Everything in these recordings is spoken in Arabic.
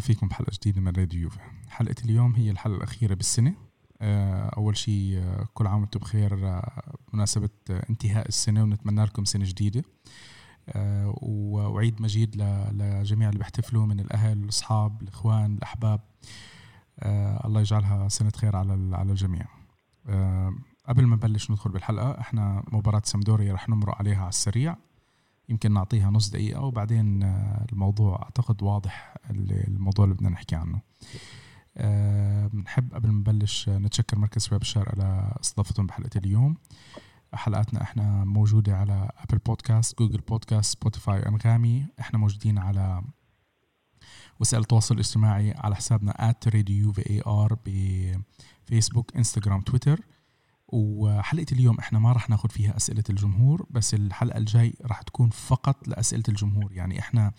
فيكم بحلقة جديدة من راديو يوفا. حلقة اليوم هي الحلقة الأخيرة بالسنة. آه، أول شيء آه، كل عام وأنتم بخير. آه، بمناسبة انتهاء السنة ونتمنى لكم سنة جديدة. وعيد مجيد لجميع اللي بيحتفلوا من الأهل الأصحاب الإخوان الأحباب. الله يجعلها سنة خير على على الجميع. قبل ما نبلش ندخل بالحلقة إحنا مباراة سمدوريا رح نمرق عليها على السريع. يمكن نعطيها نص دقيقة وبعدين آه، الموضوع أعتقد واضح الموضوع اللي بدنا نحكي عنه. بنحب قبل ما نبلش نتشكر مركز شباب على استضافتهم بحلقة اليوم. حلقاتنا إحنا موجودة على Apple Podcasts Google Podcasts Spotify أنغامي. إحنا موجودين على وسائل التواصل الاجتماعي على حسابنا في اي ار بفيسبوك انستغرام تويتر وحلقة اليوم إحنا ما راح ناخذ فيها أسئلة الجمهور بس الحلقة الجاي راح تكون فقط لأسئلة الجمهور. يعني إحنا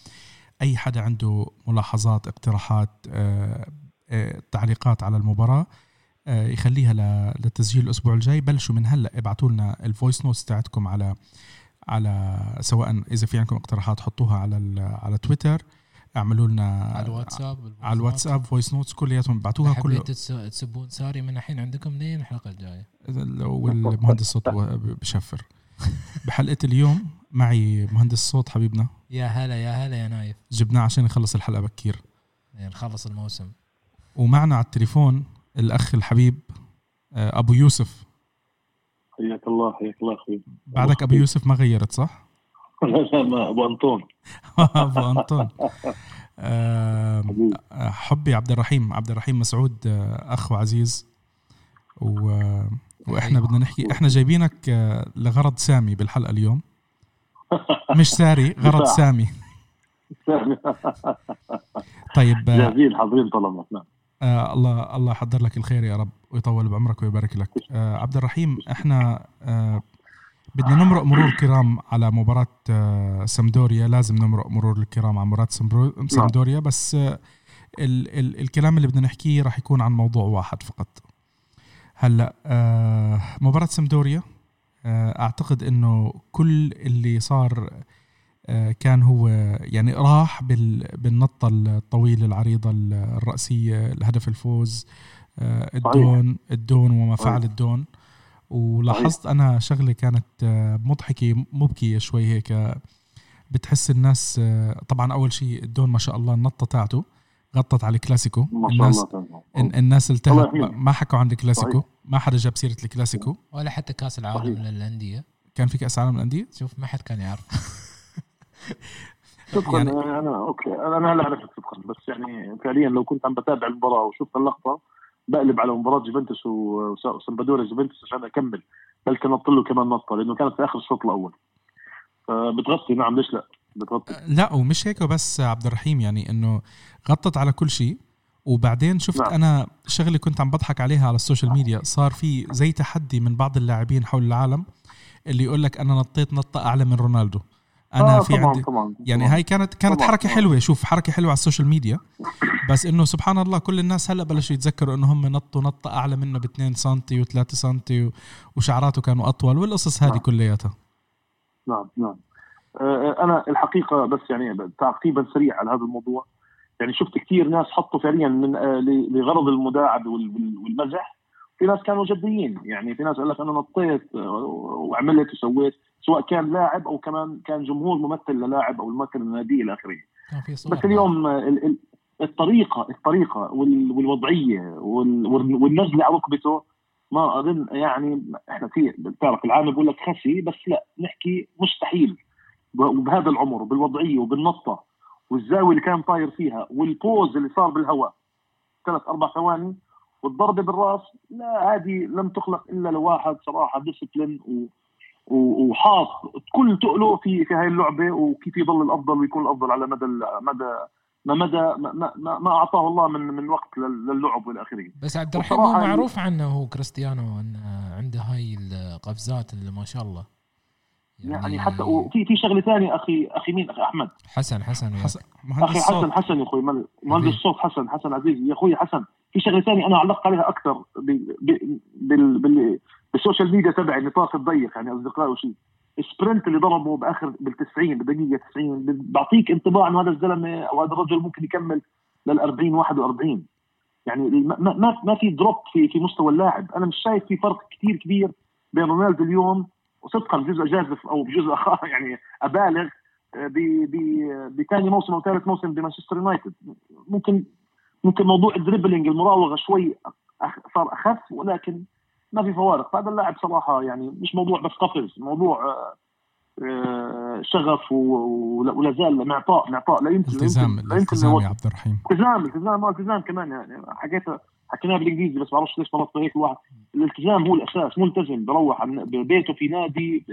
أي حدا عنده ملاحظات اقتراحات آه، آه، تعليقات على المباراة آه، يخليها للتسجيل الأسبوع الجاي. بلشوا من هلأ ابعتوا لنا ال voice notes تاعتكم على على سواء إذا في عندكم اقتراحات حطوها على على تويتر اعملوا لنا على الواتساب على الواتساب فويس نوتس كلياتهم بعتوها كله. تسبون ساري من الحين عندكم لين الحلقة الجاية. والمهندس الصوت بشفر. بحلقة اليوم معي مهندس الصوت حبيبنا. يا هلا يا هلا يا نايف. جبناه عشان يخلص الحلقة بكير. يعني نخلص الموسم. ومعنا على التليفون الأخ الحبيب آه، أبو يوسف. حياك الله حياك الله أخوي. بعدك أبو يوسف ما غيرت صح؟ لا ما أبو أنطون. أبو أنطون. حبي عبد الرحيم عبد الرحيم مسعود آه، أخ وعزيز. و... وإحنا بدنا نحكي إحنا جايبينك آه، لغرض سامي بالحلقة اليوم. مش ساري غرض سامي. طيب آه، جاهزين حاضرين طالما. نعم. آه الله الله يحضر لك الخير يا رب ويطول بعمرك ويبارك لك. آه عبد الرحيم إحنا آه بدنا نمرق مرور الكرام على مباراة آه، سمدوريا لازم نمرق مرور الكرام على مباراة نعم. سمدوريا بس آه، ال ال الكلام اللي بدنا نحكيه راح يكون عن موضوع واحد فقط. هلأ آه، مباراة سمدوريا أعتقد إنه كل اللي صار كان هو يعني راح بالنطة الطويلة العريضة الرأسية الهدف الفوز الدون الدون وما فعل الدون. ولاحظت أنا شغلة كانت آه، مضحكة مبكية شوي هيك. بتحس الناس آه، طبعا أول شيء الدون ما شاء الله النطة تاعته غطت على الكلاسيكو. الناس الله الناس التهت ما حكوا عن الكلاسيكو ما حدا جاب سيرة الكلاسيكو. ولا حتى كأس العالم للأندية. كان في كأس عالم للأندية؟ شوف ما حد كان يعرف. صدقا يعني أنا أوكي. أنا هلا عرفت صدقا بس يعني فعليا لو كنت عم بتابع المباراة وشفت اللقطة بقلب على مباراة جوفنتوس وسامبدوريا جوفنتوس عشان أكمل بل نط له كمان نطة لأنه كانت في آخر الشوط الأول. فبتغطي نعم ليش لا؟ بتغطي. لا ومش هيك بس عبد الرحيم يعني إنه غطت على كل شيء وبعدين شفت نعم. أنا شغلة كنت عم بضحك عليها على ال social media صار في زي تحدي من بعض اللاعبين حول العالم اللي يقول لك أنا نطيت نطة أعلى من رونالدو. أنا آه في طبعًا عندي. طبعًا يعني هاي كانت كانت طبعًا حركة حلوة شوف حركة حلوة على ال social media. بس إنه سبحان الله كل الناس هلأ بلشوا يتذكروا إنه هم نطوا نطة أعلى منه ب 2 سم و3 سم وشعراته كانوا أطول والقصص هذه نعم. كلياتها. نعم نعم. آه، أنا الحقيقة بس يعني تعقيبا سريع على هذا الموضوع. يعني شفت كثير ناس حطوا فعليا من آه، لغرض المداعبه والمزح. في ناس كانوا جديين. يعني في ناس قال لك أنا نطيت آه، وعملت وسويت سواء كان لاعب أو كمان كان جمهور ممثل للاعب أو ممثل النادي إلى آخره. بس اليوم الطريقة الطريقة والوضعية والنزلة على ركبته ما أظن يعني إحنا في بتعرف العالم بقول لك خسي بس لا نحكي مستحيل. وبهذا العمر وبالوضعيه وبالنطة والزاوية اللي كان طاير فيها والبوز اللي صار بالهواء. ثلاث أربع ثواني والضربه بالراس لا هذه لم تخلق إلا لواحد صراحة discipline وحاط كل تقله في في هاي اللعبة وكيف يضل الأفضل ويكون الأفضل على مدى مدى ما مدى ما, ما, ما أعطاه الله من من وقت للعب والى آخره. بس عبد الرحيم هو معروف عنه هو كريستيانو إن عنده هاي القفزات اللي ما شاء الله. يعني, يعني حتى وفي في شغلة ثانية أخي أخي مين؟ أخي أحمد. حسن حسن. حسن أخي حسن حسن يا أخوي مهندس الصوت حسن حسن عزيز. يا أخوي حسن. في شغلة ثانية أنا علقت عليها أكثر بال بال social media تبعي النطاق الضيق يعني أصدقائي وشيء ال sprint اللي ضربه بآخر بال 90 بالدقيقه 90 بعطيك انطباع إنه هذا الزلمة أو هذا الرجل ممكن يكمل لل 40 41 يعني ما ما ما في drop في في مستوى اللاعب. أنا مش شايف في فرق كثير كبير بين رونالدو اليوم وصدقا بجزء اجازف أو بجزء يعني أبالغ بثاني موسم أو ثالث موسم بمانشستر يونايتد. ممكن ممكن موضوع الدريبلينج المراوغة شوي صار أخف ولكن ما في فوارق. هذا اللاعب صراحة يعني مش موضوع بس قفز موضوع آه، آه، شغف ولا زال معطاء معطاء. لا يمكن التزام التزام يا عبد الرحيم. التزام التزام التزام كمان يعني. حكيت حكيناها بالإنجليزي بس ما بعرفش ليش مرات هيك الواحد. الالتزام هو الأساس ملتزم بروح ببيته في نادي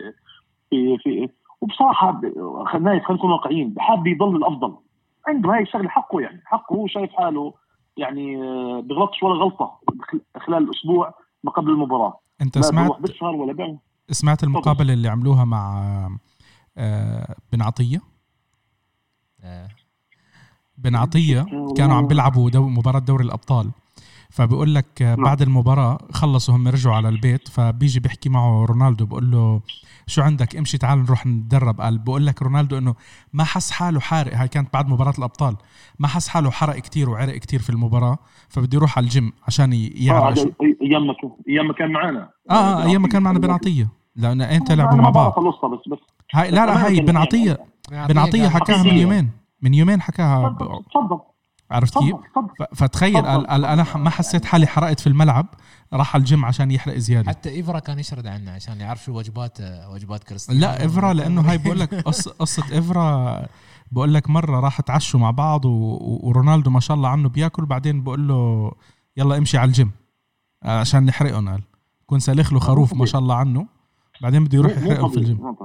في في وبصراحة خلينا خلينا نكون واقعيين بحب يضل الأفضل. عنده هاي الشغله حقه يعني. حقه هو شايف حاله يعني آه، بغلطش ولا غلطة خلال الأسبوع ما قبل المباراة. أنت سمعت ولا بيع سمعت المقابلة اللي عملوها مع آه، بن عطية؟ آه. بن عطية كانوا عم بيلعبوا دو مباراة دوري الأبطال. فبقول لك نعم. بعد المباراة خلصوا هم رجعوا على البيت فبيجي بيحكي معه رونالدو بقول له شو عندك؟ امشي تعال نروح نتدرب قال بقول لك رونالدو إنه ما حس حاله حارق هاي كانت بعد مباراة الأبطال ما حس حاله حرق كتير وعرق كتير في المباراة فبده يروح على الجيم عشان يعرف آه أيام ما كان أيام ما كان معنا آه, آه أيام ما كان معنا بن عطيه لأن إنت لعبوا مع بعض. بس بس هاي لا لا هاي بن عطيه بن عطيه حكاها من يومين. من يومين حكاها. تفضل. عرفت كيف؟ فتخيل قال, قال أنا ما حسيت حالي حرقت في الملعب راح على الجيم عشان يحرق زيادة. حتى ايفرا كان يشرد عنه عشان يعرف شو وجبات وجبات كريستيانو. لا ايفرا لأنه هاي بقول لك قصة ايفرا بقول لك مرة راح تعشوا مع بعض ورونالدو ما شاء الله عنه بياكل بعدين بقول له يلا امشي على الجيم عشان نحرقهم قال كون سالخ له خروف ما شاء الله عنه بعدين بده يروح يحرقهم في الجيم.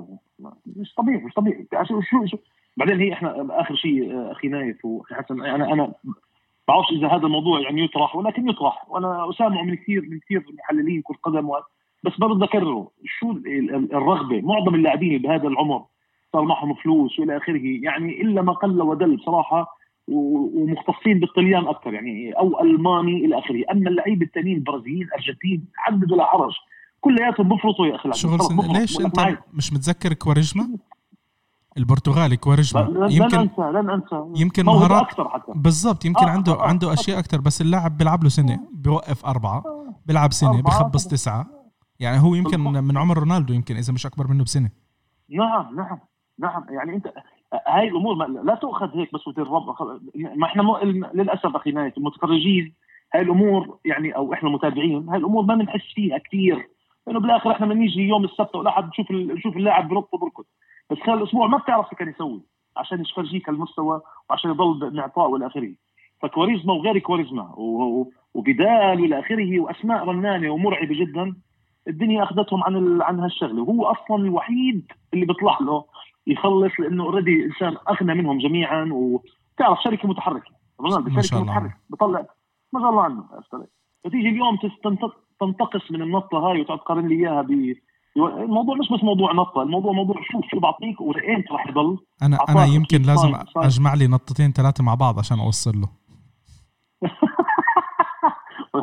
مش طبيعي مش طبيعي. شو شو بعدين هي إحنا آخر شيء أخي نايف وأخي حسن. أنا أنا بعرفش إذا هذا الموضوع يعني يطرح ولكن يطرح. وأنا اسامع من كثير من كثير محللين كرة قدم بس برضه اكرره شو الرغبة. معظم اللاعبين بهذا العمر صار معهم فلوس وإلى آخره. يعني إلا ما قل ودل بصراحه ومختصين بالطليان أكثر. يعني أو ألماني إلى آخره. أما اللعيبه الثانيين البرازيليين الارجنتين عدد ولا حرج كلياتهم بفرطوا يا أخي. شغل ليش أنت مش متذكر كواريجما؟ البرتغالي كواريجما. يمكن لن انسى لن انسى يمكن مهارات أكثر حتى. بالضبط يمكن آه عنده آه عنده أشياء أكثر بس اللاعب بيلعب له سنة بيوقف أربعة بيلعب سنة بخبص تسعة. يعني هو يمكن من عمر رونالدو يمكن إذا مش أكبر منه بسنة. نعم نعم نعم. يعني انت هاي الأمور لا تؤخذ هيك بس وترب ما إحنا م... للأسف أخي نايف المتخرجين هاي الأمور يعني أو إحنا متابعين هاي الأمور ما بنحس فيها كثير لأنه بالآخر إحنا بنيجي يوم السبت والاحد نشوف نشوف اللاعب برط وبركض. بس خلال الأسبوع ما بتعرف شو كان يسوي عشان يفرجيك المستوى وعشان يضل معطاء والى آخره. فكواريزما وغير كواريزما وبدال والى آخره وأسماء رنانة ومرعبة جدا الدنيا أخذتهم عن ال... عن هالشغلة. وهو أصلا الوحيد اللي بيطلع له يخلص لأنه اوريدي إنسان أغنى منهم جميعا وتعرف شركة متحركة. رونالدو شركه متحركة. بطلع ما شاء الله عنه. فتيجي اليوم تنتقص من النطة هاي وتقعد تقارن لي إياها ب الموضوع مش بس موضوع نطة الموضوع موضوع شوف شو بعطيك وين راح يضل. أنا أنا يمكن لازم صايم. أجمع لي نطتين ثلاثة مع بعض عشان أوصل له.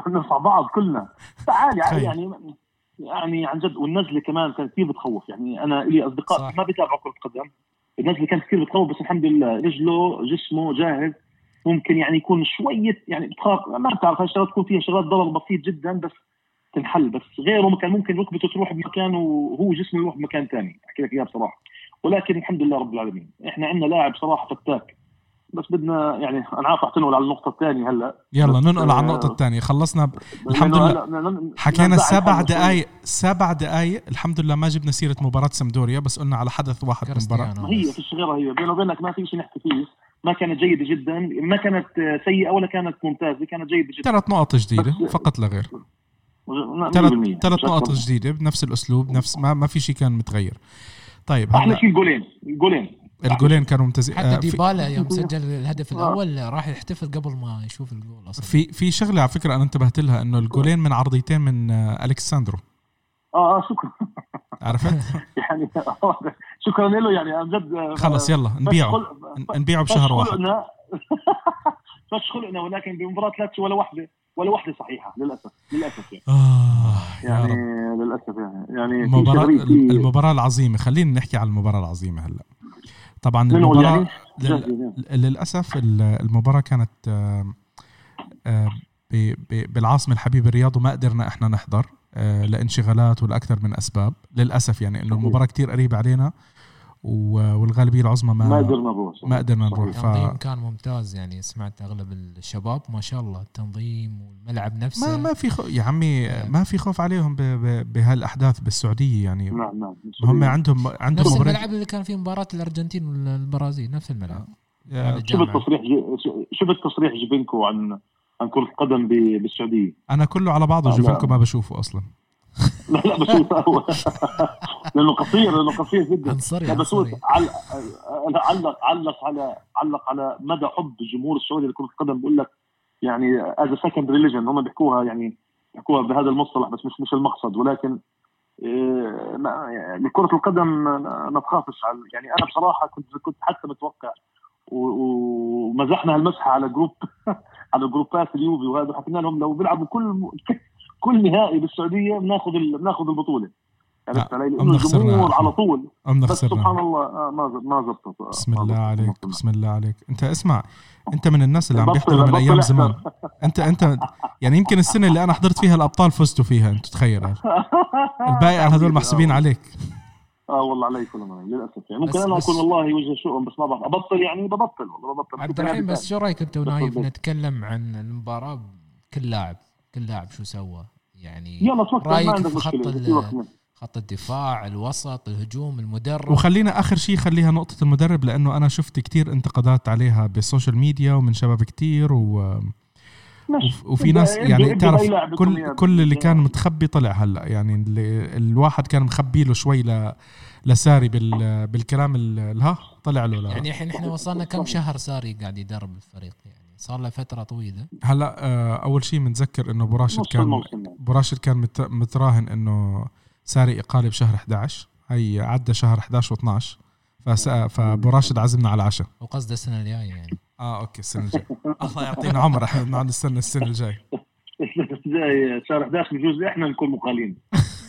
نرفع بعض كلنا. تعال يعني يعني يعني عن جد والنزلة كمان كانت كثير بتخوف. يعني أنا لي أصدقاء صح. ما بيتابعوا كرة قدم. النزلة كانت كثير بتخوف بس الحمد لله رجله جسمه جاهز. ممكن يعني يكون شوية يعني بتخاف ما بتعرف هالشغلات تكون فيها شغلات ضرر بسيط جدا بس تنحل بس غيره كان ممكن ركبته تروح بمكان وهو جسمه يروح بمكان ثاني أحكي لك اياها بصراحة. ولكن الحمد لله رب العالمين. إحنا عندنا لاعب صراحة فتاك. بس بدنا يعني أنا عارف رح تنقل على النقطة الثانية هلأ. يلا ننقل على النقطة الثانية. خلصنا ب... الحمد لله. حكينا سبع دقائق سبع دقائق الحمد لله ما جبنا سيرة مباراة سمدوريا بس قلنا على حدث واحد من المباراة هي في غيرها هي. بيني وبينك ما في شيء نحكي فيه. ما كانت جيدة جدا. ما كانت سيئة ولا كانت ممتازة كانت جيدة جدا. ثلاث نقط جديدة فقط لا غير. ثلاث نقط جديدة بنفس الأسلوب نفس ما ما في شيء كان متغير. طيب إحنا في جولين جولين الجولين. كانوا ممتازين حتى آه، ديبالا يوم سجل الهدف الأول راح يحتفل قبل ما يشوف الجول أصلا. في في شغلة على فكرة أنا انتبهت لها إنه الجولين من عرضيتين من آه، الكساندرو آه آه شكرا. عرفت؟ يعني شكرا له يعني عن جد آه، خلص يلا نبيعه. نبيعه بشهر واحد. فش خلقنا ولكن بمباراة لا ولا واحدة ولا واحدة صحيحة للأسف للأسف يعني. آه يعني للأسف يعني. يعني المباراة المباراة العظيمة. خلينا نحكي على المباراة العظيمة هلا. طبعا المباراة يعني؟ لل... للأسف المباراة كانت آه، آه، بالعاصمة الحبيبه الرياض وما قدرنا إحنا نحضر آه، لانشغالات ولأكثر من أسباب. للأسف يعني إنه المباراة كتير قريبة علينا. والغالبية العظمى ما ما قدرنا نروح. ما قدرنا نروح التنظيم ف... كان ممتاز يعني سمعت أغلب الشباب ما شاء الله التنظيم والملعب نفسه. ما ما في خو... يا عمي ما في خوف عليهم ب... ب... بهالأحداث بالسعودية يعني. نعم نعم هم عندهم عندهم نفس الملعب اللي كان فيه مباراة الأرجنتين والبرازيل نفس الملعب. شفت تصريح شفت تصريح جيفينكو عن عن كرة القدم بالسعودية؟ أنا كله على بعضه جيفينكو ما بشوفه أصلا. لا لا بشوفه هو لأنه قصير لأنه قصير جدا. عنصري بس علق علق علق على علق على مدى حب الجمهور السعودي لكرة القدم. بيقول لك يعني as second religion هم بيحكوها يعني بيحكوها بهذا المصطلح بس مش مش المقصد. ولكن يعني كرة القدم ما تخافش على يعني أنا بصراحة كنت كنت حتى متوقع ومزحنا هالمسحه على جروب على جروبات اليوفي وهذا حكينا لهم لو بيلعبوا كل كل نهائي بالسعودية بناخذ بناخذ البطولة. عرفت علي؟ لأنه الجمهور على طول. بس سبحان الله آه، ما ما زبطت. آه، بسم الله عليك بسم الله عليك. أنت اسمع أنت من الناس اللي عم بيحضروا من أيام زمان. انت انت يعني يمكن السنة اللي أنا حضرت فيها الأبطال فزتوا فيها أنت تخيل. الباقي هذول محسوبين عليك. آه والله علي كلهم للأسف يعني. ممكن أنا أكون والله وجه شؤم بس ما بعرف. أبطل يعني؟ ببطل والله ببطل. عبد الرحيم بس شو رأيك أنت ونايف نتكلم عن المباراة كل لاعب؟ كل لاعب شو سوى؟ يعني يلا رأيك في خط خط الدفاع الوسط الهجوم المدرب؟ وخلينا آخر شيء خليها نقطة المدرب لأنه أنا شفت كتير انتقادات عليها بال social media ومن شباب كتير و وفي ناس يعني تعرف كل كل اللي كان متخبي طلع هلأ. يعني اللي الواحد كان مخبي له شوي ل لساري بال بالكلام الها طلع له لا. يعني الحين إحنا وصلنا كم شهر ساري قاعد يدرب الفريق يعني؟ صار له فترة طويلة. هلا آه، أول شيء بنتذكر إنه براشد كان براشد كان متراهن إنه ساري إقالة بشهر 11 هي عدى شهر 11 و12 فبراشد عزمنا على العشاء. وقصده السنة الجاية يعني. آه أوكي السنة الجاية. الله يعطينا عمر إحنا بنقعد نستنى السنة الجاي الجاي شهر 11 بجوز إحنا نكون مقالين.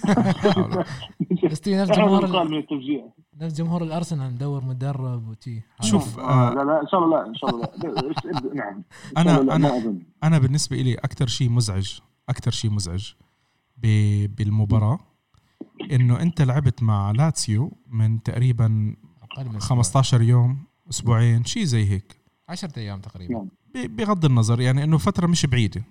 بس نفس جمهور من التشجيع نفس جمهور الأرسنال ندور مدرب وتي. شوف آه لا لا إن شاء الله لا إن شاء الله. لا نعم. أنا أنا أنا بالنسبة لي أكثر شيء مزعج أكثر شيء مزعج بالمباراة إنه أنت لعبت مع لاتسيو من تقريبا 15 يوم أسبوعين شيء زي هيك. 10 أيام تقريبا. نعم. بغض النظر يعني إنه فترة مش بعيدة.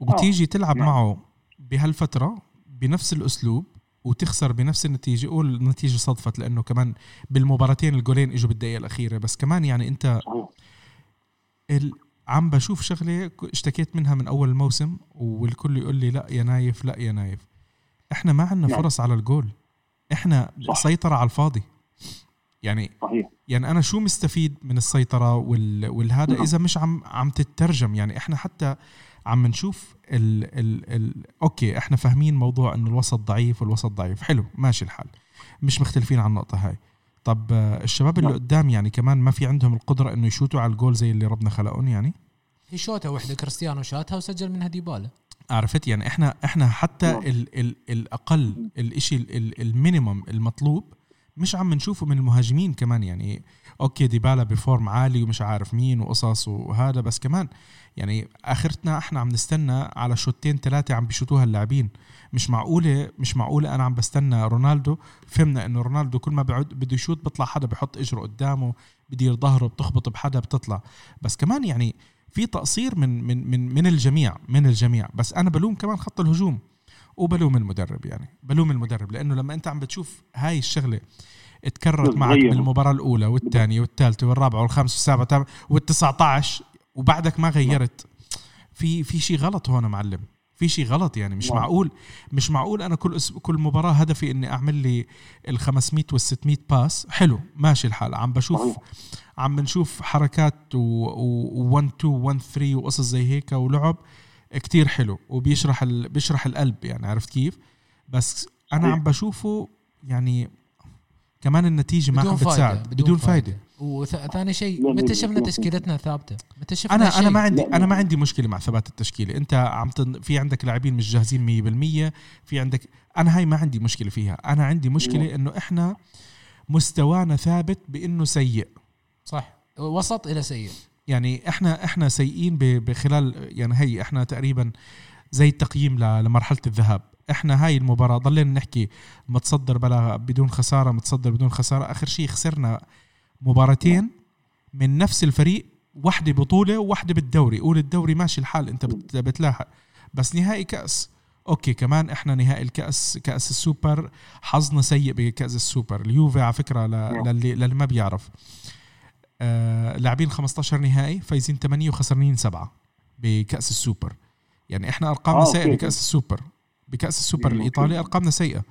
وبتيجي آه. تلعب نعم. معه بهالفترة بنفس الأسلوب وتخسر بنفس النتيجة. قول النتيجه صدفت لأنه كمان بالمباراتين الجولين إجوا بالدقيقة الأخيرة. بس كمان يعني أنت ال... عم بشوف شغلة اشتكيت منها من أول الموسم والكل يقول لي لا يا نايف لا يا نايف. إحنا ما عندنا نعم. فرص على الجول. إحنا صح. سيطرة على الفاضي. يعني صحيح. يعني أنا شو مستفيد من السيطرة وال... والهذا نعم. إذا مش عم عم تترجم. يعني إحنا حتى عم نشوف ال ال ال أوكي إحنا فاهمين موضوع إنه الوسط ضعيف والوسط ضعيف. حلو ماشي الحال. مش مختلفين عن النقطة هاي. طب الشباب اللي نعم. قدام يعني كمان ما في عندهم القدرة إنه يشوتوا على الجول زي اللي ربنا خلقهم يعني؟ هي شوطه واحدة كريستيانو شاتها وسجل منها ديبالا. عرفت؟ يعني إحنا إحنا حتى نعم. ال ال الأقل الشيء ال minimum المطلوب مش عم نشوفه من المهاجمين كمان يعني. أوكي ديبالا ب form عالي ومش عارف مين وقصص وهذا بس كمان يعني آخرتنا إحنا عم نستنى على شوتين ثلاثة عم بيشوتوها اللاعبين. مش معقولة مش معقولة أنا عم بستنى رونالدو. فهمنا إنه رونالدو كل ما بيعود بده يشوت بيطلع حدا بحط إجره قدامه بدير ظهره بتخبط بحدا بتطلع. بس كمان يعني في تقصير من من من من الجميع من الجميع. بس أنا بلوم كمان خط الهجوم. وبلوم المدرب يعني. بلوم المدرب. لأنه لما أنت عم بتشوف هاي الشغلة تكررت معك بالمباراة الأولى والثانية والثالثة والرابعة والخامسة والسابعة وال19 وبعدك ما غيرت. في في شيء غلط هون معلم. في شيء غلط يعني مش معقول مش معقول أنا كل كل مباراة هدفي إني أعمل لي ال 500 وال 600 باس. حلو ماشي الحال. عم بشوف عم بنشوف حركات و 1 2 1 3 وقصص زي هيك ولعب كتير حلو وبيشرح ال... بيشرح القلب يعني عرفت كيف؟ بس أنا عم بشوفه يعني كمان النتيجة ما عم بتساعد بدون, بدون فايدة, فايدة. وثاني شيء متى شفنا تشكيلتنا ثابته متى شفنا أنا شيء. أنا ما عندي أنا ما عندي مشكلة مع ثبات التشكيله أنت عم تن... في عندك لاعبين مش جاهزين 100% في عندك أنا هاي ما عندي مشكلة فيها. أنا عندي مشكلة إنه إحنا مستوانا ثابت بإنه سيء. صح. وسط إلى سيء. يعني إحنا إحنا سيئين ب- بخلال يعني هي إحنا تقريبا زي التقييم ل- لمرحلة الذهاب. إحنا هاي المباراة ضلينا نحكي متصدر بلا بدون خسارة متصدر بدون خسارة. آخر شيء خسرنا مباراتين من نفس الفريق واحدة بطولة وواحدة بالدوري. قول الدوري ماشي الحال انت بت- بتلاحق بس نهائي كأس. okay كمان إحنا نهائي الكأس كأس السوبر. حظنا سيء بكأس السوبر. اليوفي على فكرة ل- للي, للي ما بيعرف. آه لاعبين 15 نهائي فايزين 8 وخسرانين 7 بكأس السوبر. يعني إحنا أرقامنا آه، سيئة okay. بكأس السوبر. بكأس السوبر مم، الإيطالي. أرقامنا سيئة.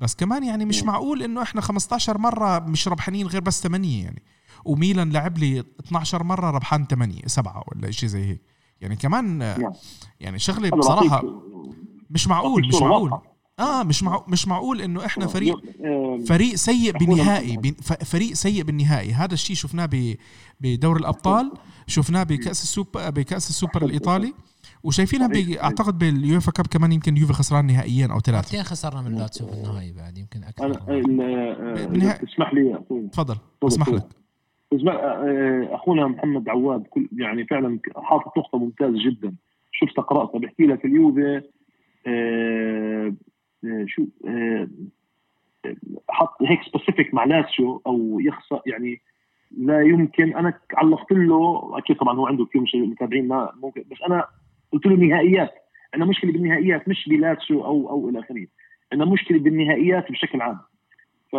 بس كمان يعني مش. معقول إنه إحنا 15 مرة مش ربحانين غير بس 8 يعني. وميلان لعب لي 12 مرة ربحان 8 7 ولا شيء زي هيك. يعني كمان نعم. يعني شغلة بصراحة مش معقول مش معقول. آه مش معقول مش معقول إنه إحنا فريق آه، فريق سيء. بن- ف- فريق سيء بالنهائي. هذا الشيء شفناه ب- بدور الأبطال شفناه بكأس السوبر بكأس السوبر الإيطالي. وشايفينها صحيح، ب- صحيح. أعتقد بال UEFA Cup كمان يمكن يوفي خسران نهائيين أو ثلاثة. مرتين خسرنا من لاتسيو في النهائي بعد يمكن أكثر. ال- آه، بالنهاية- إذا تسمح لي. تفضل اسمح. لك. آه، أخونا محمد عواد كل يعني فعلا حاطط نقطة ممتازة جدا. شفتها قراتها بحكي لك اليوفي شو حط هيك specific مع لاتسيو أو يخسر يعني لا يمكن. أنا علقت له أكيد طبعا هو عنده كثير مش متابعين ما ممكن بس أنا قلت له نهائيات. عندنا مشكلة بالنهائيات مش بلاتسيو أو أو إلى آخره. عندنا مشكلة بالنهائيات بشكل عام. ف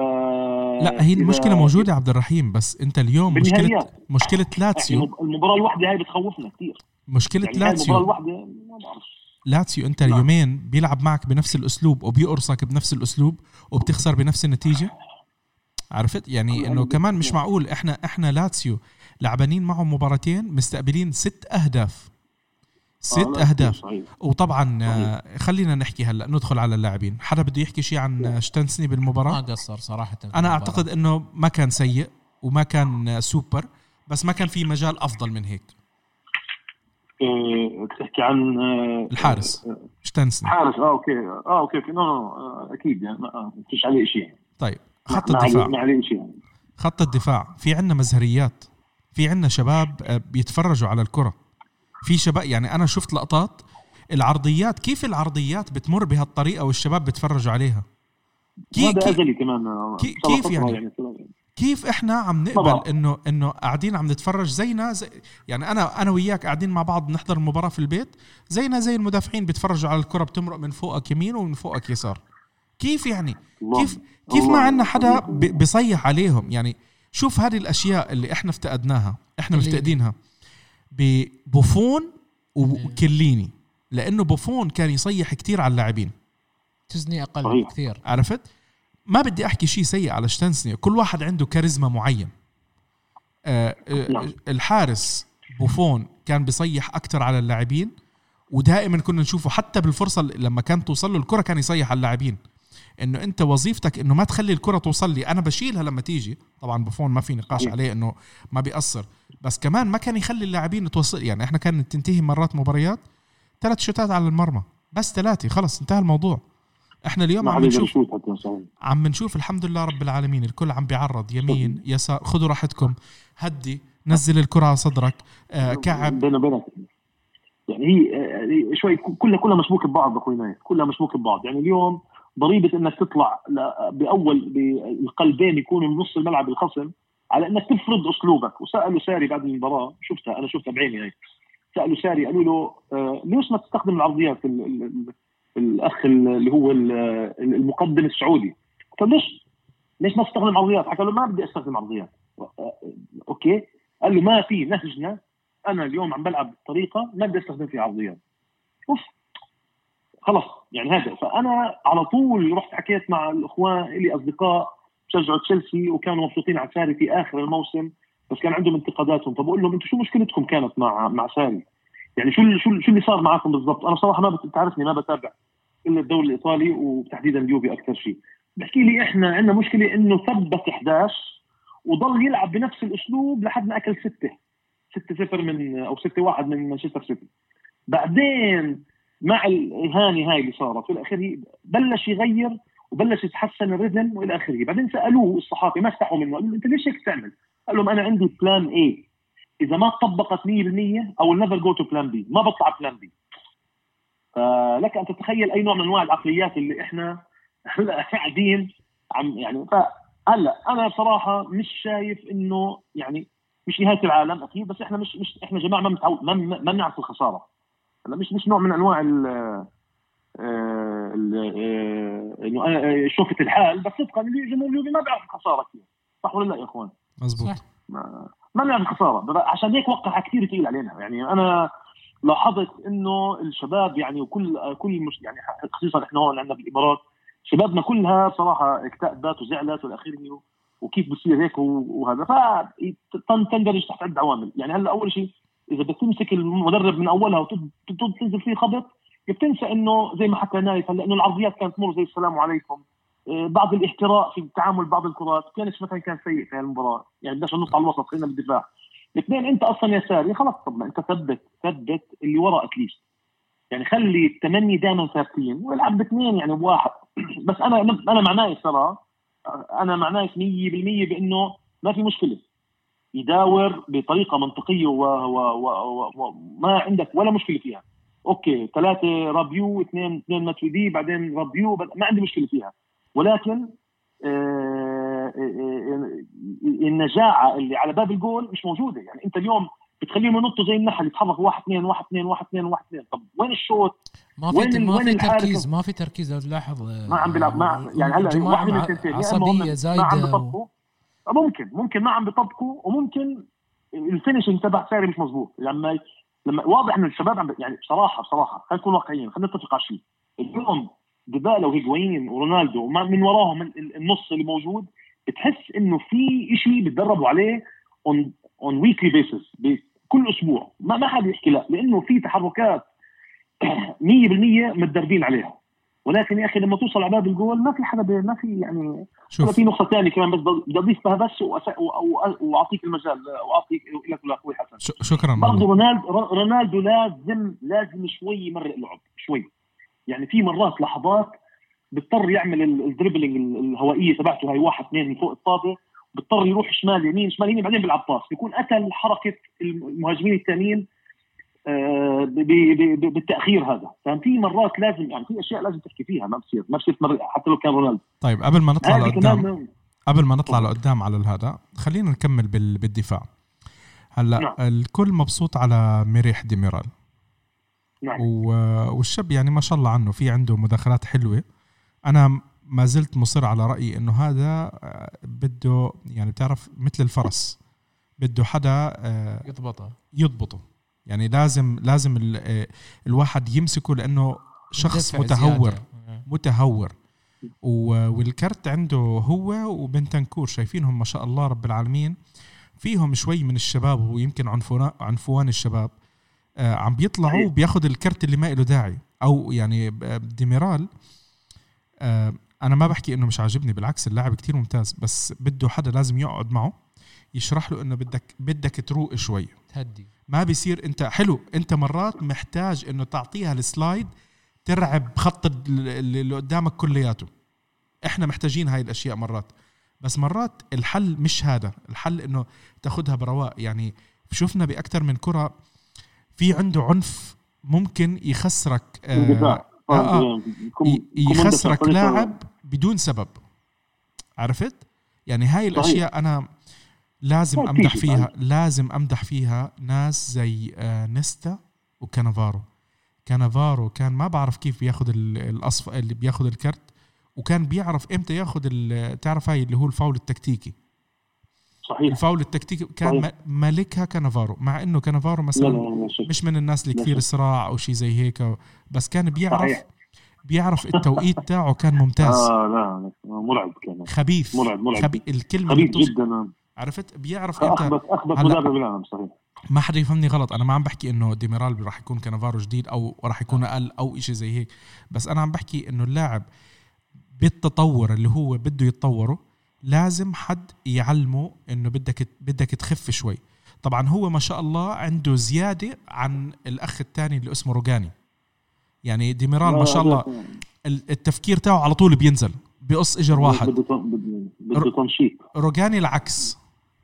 لا هي المشكلة موجودة عبد الرحيم بس أنت اليوم مشكله. مشكلة لاتسيو المباراة الواحدة هاي بتخوفنا كثير مشكلة يعني هاي المباراة لاتسيو الواحدة ما بعرف. لاتسيو أنت نعم. اليومين بيلعب معك بنفس الأسلوب وبيقرصك بنفس الأسلوب وبتخسر بنفس النتيجة. عرفت؟ يعني إنه كمان مش معقول إحنا إحنا لاتسيو لعبانين معهم مباراتين مستقبلين ست أهداف. ست أهداف. صحيح. وطبعا آه، خلينا نحكي هلأ ندخل على اللاعبين. حدا بده يحكي شيء عن شتنسني ما بالمباراة؟ قصر صراحة أنا المباراة. أعتقد إنه ما كان سيء وما كان سوبر بس ما كان في مجال أفضل من هيك. آه، بتحكي عن آه، الحارس. آه، شتنسني حارس آه okay آه okay okay. no no أكيد يعني ما فيش عليه شيء طيب خط ما الدفاع. ما عليه شيء يعني. خط الدفاع في عندنا مزهريات في عندنا شباب بيتفرجوا على الكرة. في شباب يعني أنا شفت لقطات العرضيات كيف العرضيات بتمر بهالطريقة والشباب بتفرجوا عليها؟ كي هذا كي كمان آه، كيف فترة يعني؟ يعني كيف إحنا عم نقبل طبعا. انه إنه قاعدين عم نتفرج زينا زي يعني أنا أنا وياك قاعدين مع بعض نحضر المباراة في البيت زينا زي المدافعين بيتفرجوا على الكرة بتمرق من فوقك يمين ومن فوقك يسار. كيف يعني؟ الله- كيف كيف ما عندنا حدا بيصيح عليهم؟ يعني شوف هذه الأشياء اللي إحنا افتقدناها إحنا اللي- مفتقدينها. ببوفون وكليني لأنه بوفون كان يصيح كتير على اللاعبين. تزني أقل صحيح. كثير عرفت؟ ما بدي أحكي شيء سيء على شتنسني. كل واحد عنده كاريزما معين. آه آه نعم. الحارس بوفون كان بيصيح أكثر على اللاعبين ودائما كنا نشوفه حتى بالفرصة لما كانت توصل له الكرة كان يصيح على اللاعبين. إنه أنت وظيفتك إنه ما تخلي الكرة توصل لي. أنا بشيلها لما تيجي. طبعا بوفون ما في نقاش. عليه إنه ما بيأثر. بس كمان ما كان يخلي اللاعبين توصل يعني إحنا كانت تنتهي مرات مباريات ثلاث شوتات على المرمى. بس ثلاثة خلص انتهى الموضوع. إحنا اليوم عم نشوف. عم نشوف الحمد لله رب العالمين الكل عم بيعرض. يمين يسار خذوا راحتكم. هدي نزل الكرة على صدرك. آه كعب. بينه وبينك. يعني هي آه، هي شوي كلها كلها مشبوكه ببعض أخوي نايف. كلها مشبوكه ببعض. يعني اليوم ضريبة إنك تطلع بأول بالقلبين يكونوا من نص الملعب الخصم على إنك تفرض أسلوبك. وسألوا ساري بعد المباراة شفتها أنا شفتها بعيني هاي. سألوا ساري قالوا له آه، ليش ما تستخدم العرضيات ال ال ال الأخ اللي هو ال- المقدم السعودي؟ قال ليش؟ ليش ما تستخدم عرضيات حكى له ما بدي أستخدم عرضيات. آه، أوكي. قال له ما في نهجنا. أنا اليوم عم بلعب بطريقه ما بدي أستخدم فيها عرضيات. أوف. خلص يعني هذا فأنا على طول رحت حكيت مع الإخوان لي أصدقاء شجعوا تشيلسي وكانوا مبسوطين على ساري في آخر الموسم بس كان عندهم انتقاداتهم فبقول لهم أنتم شو مشكلتكم كانت مع مع ساري؟ يعني شو شو شو اللي صار معكم بالضبط؟ أنا صراحة ما بت- ما بتابع إلا الدوري الإيطالي وتحديدا اليوفي أكثر شيء. بحكي لي إحنا عندنا مشكلة إنه ثبت 11 وضل يلعب بنفس الأسلوب لحد ما أكل ستة 6 0 من أو 6 1 من مانشستر سيتي بعدين مع الاهانه هاي اللي صارت في الاخير بلش يغير وبلش يتحسن الريتم والى آخره. بعدين سألوه الصحافي ما استحوا منه قالوا أنت ليش هيك تعمل؟ قال لهم أنا عندي plan A إذا ما طبقت 100% I'll never go to plan B ما بطلع plan B فلك أن تتخيل أي نوع من أنواع العقليات اللي إحنا هلا قاعدين عم يعني فهلا أنا بصراحه مش شايف إنه يعني مش نهاية العالم أكيد بس إحنا مش مش إحنا جماعة ما, ما بنعرف الخسارة. هلا مش مش نوع من أنواع ال آه، آه، انه أنا شوفة الحال بس صدقا الجمهور اليوبي ما بيعرف الخسارة كثير. صح ولا لا يا إخوان؟ مزبوط. ما, ما بنعرف الخسارة. عشان هيك وقعها كثير ثقيل علينا. يعني أنا لاحظت إنه الشباب يعني وكل كل مش يعني خصيصا إحنا هون عندنا بالامارات شبابنا كلها صراحة اكتئبت وزعلت والى اخره وكيف بصير هيك وهذا. فتندرج تحت عدة عوامل. يعني هلأ أول شيء إذا بدك تمسك المدرب من أولها وتنزل فيه خبط بتنسى إنه زي ما حكى نايف هلأ إنه العرضيات كانت تمر زي السلام عليكم. آه، بعض الاحتراء في تعامل بعض الكرات كانش مثلا كان سيء في المباراه يعني بدناش ننط على الوسط خلينا بالدفاع. الاثنين أنت أصلا يساري خلص طب ما أنت ثبت ثبت اللي ورا at least يعني خلي الثمانية دائما ثابتين والعب باثنين يعني بواحد. بس أنا أنا مع نايف ترى. أنا مع نايف 100% بإنه ما في مشكلة. يداور بطريقة منطقية وما عندك ولا مشكلة فيها. okay ثلاثة رابيو اثنين اثنين ماتويدي بعدين رابيو ما عندي مشكلة فيها. ولكن آه، آه، آه، النجاعة اللي على باب الجول مش موجودة. يعني أنت اليوم بتخليهم ينطوا زي النحل يتحركوا واحد اثنين واحد اثنين واحد اثنين واحد اثنين. طب وين ال shoot؟ ما في وين ما في تركيز ما في تركيز لو تلاحظ ما عم بيلعب ما يعني هلا واحد من الثنتين عصبية زايده ما عم بيطبقوا ممكن ممكن ما عم بيطبقوا وممكن ال finishing تبع ساري مش مزبوط لما لما واضح إنه الشباب عم يعني بصراحة بصراحة خلينا نكون واقعيين خلينا نتفق على شيء. اليوم ديبالا وهيجوين ورونالدو من وراهم النص اللي موجود بتحس إنه في شيء بتدربوا عليه on on weekly basis كل أسبوع. ما ما حد يحكي لا لأنه في تحركات 100% متدربين عليها. ولكن يا أخي لما توصل على باب الجول ما في حدا ما في يعني شوف. في نقطة ثانية كمان بس بدي أضيف بها بس وأعطيك المجال وأعطيك لك لاخوي حسن. شكرا برضه رونالدو رونالدو لازم لازم شوي يمرق لعب شوي. يعني في مرات لحظات بيضطر يعمل ال dribbling الهوائية تبعته هاي واحد اثنين من فوق الطابة بيضطر يروح شمال يمين شمال يمين بعدين بيلعب pass. بيكون قتل حركه المهاجمين الثانيين بالتأخير هذا. ففي مرات لازم يعني في أشياء لازم تحكي فيها ما بصير ما بصير حتى لو كان رونالدو. طيب قبل ما نطلع لقدام قبل ما نطلع لقدام على هذا خلينا نكمل بالدفاع. هلا نعم. الكل مبسوط على ميريح ديميرال نعم. والشاب يعني ما شاء الله عنه في عنده مداخلات حلوة. أنا ما زلت مصر على رأيي إنه هذا آه، بده يعني بتعرف مثل الفرس. بده حدا آه، يضبطه. يضبطه. يعني لازم لازم آه، الواحد يمسكه لأنه شخص متهور. متهور. والكرت عنده هو وبنتنكور شايفينهم ما شاء الله رب العالمين. فيهم شوي من الشباب ويمكن عنفوان عنفوان الشباب. عم بيطلعوا بياخذ الكرت اللي ما له داعي. أو يعني ديميرال آه، أنا ما بحكي إنه مش عاجبني بالعكس اللاعب كتير ممتاز بس بده حدا لازم يقعد معه يشرح له إنه بدك بدك تروق شوي. تهدي. ما بيصير. انت حلو انت مرات محتاج انه تعطيها السلايد ترعب خط اللي قدامك كلياته. إحنا محتاجين هاي الأشياء مرات. بس مرات الحل مش هذا. الحل انه تاخذها برواق. يعني شفنا بأكثر من كرة في عنده عنف ممكن يخسرك آه آه آه. يخسرك لاعب بدون سبب. عرفت؟ يعني هاي الأشياء أنا لازم أمدح فيها لازم أمدح فيها ناس زي آه، نيستا وكانافارو. كانافارو كان ما بعرف كيف بياخذ الاصفر اللي بياخذ الكرت وكان بيعرف إمتى ياخذ تعرف هاي اللي هو الفاول التكتيكي. صحيح. الفاول التكتيكي كان صحيح. مالكها كانافارو مع إنه كانافارو مثلا لا لا لا مش من الناس اللي كثير صراع أو شيء زي هيك بس كان بيعرف صحيح. بيعرف التوقيت تاعه كان ممتاز. آه لا مرعب كان. خبيث مرعب مرعب. خبي... الكلمة خبيث جدا. عرفت؟ بيعرف إمتى اخبث اخبث مدرب بالعالم صحيح. ما حدا يفهمني غلط. أنا ما عم بحكي إنه ديميرال راح يكون كانافارو جديد أو راح يكون أقل أو شيء زي هيك. بس أنا عم بحكي إنه اللاعب بالتطور اللي هو بده يتطوره لازم حد يعلمه إنه بدك بدك تخف شوي. طبعا هو ما شاء الله عنده زيادة عن الأخ الثاني اللي اسمه روجاني. يعني ديميرال ما شاء الله التفكير تاعه على طول بينزل بقص إجر واحد. بده روجاني العكس.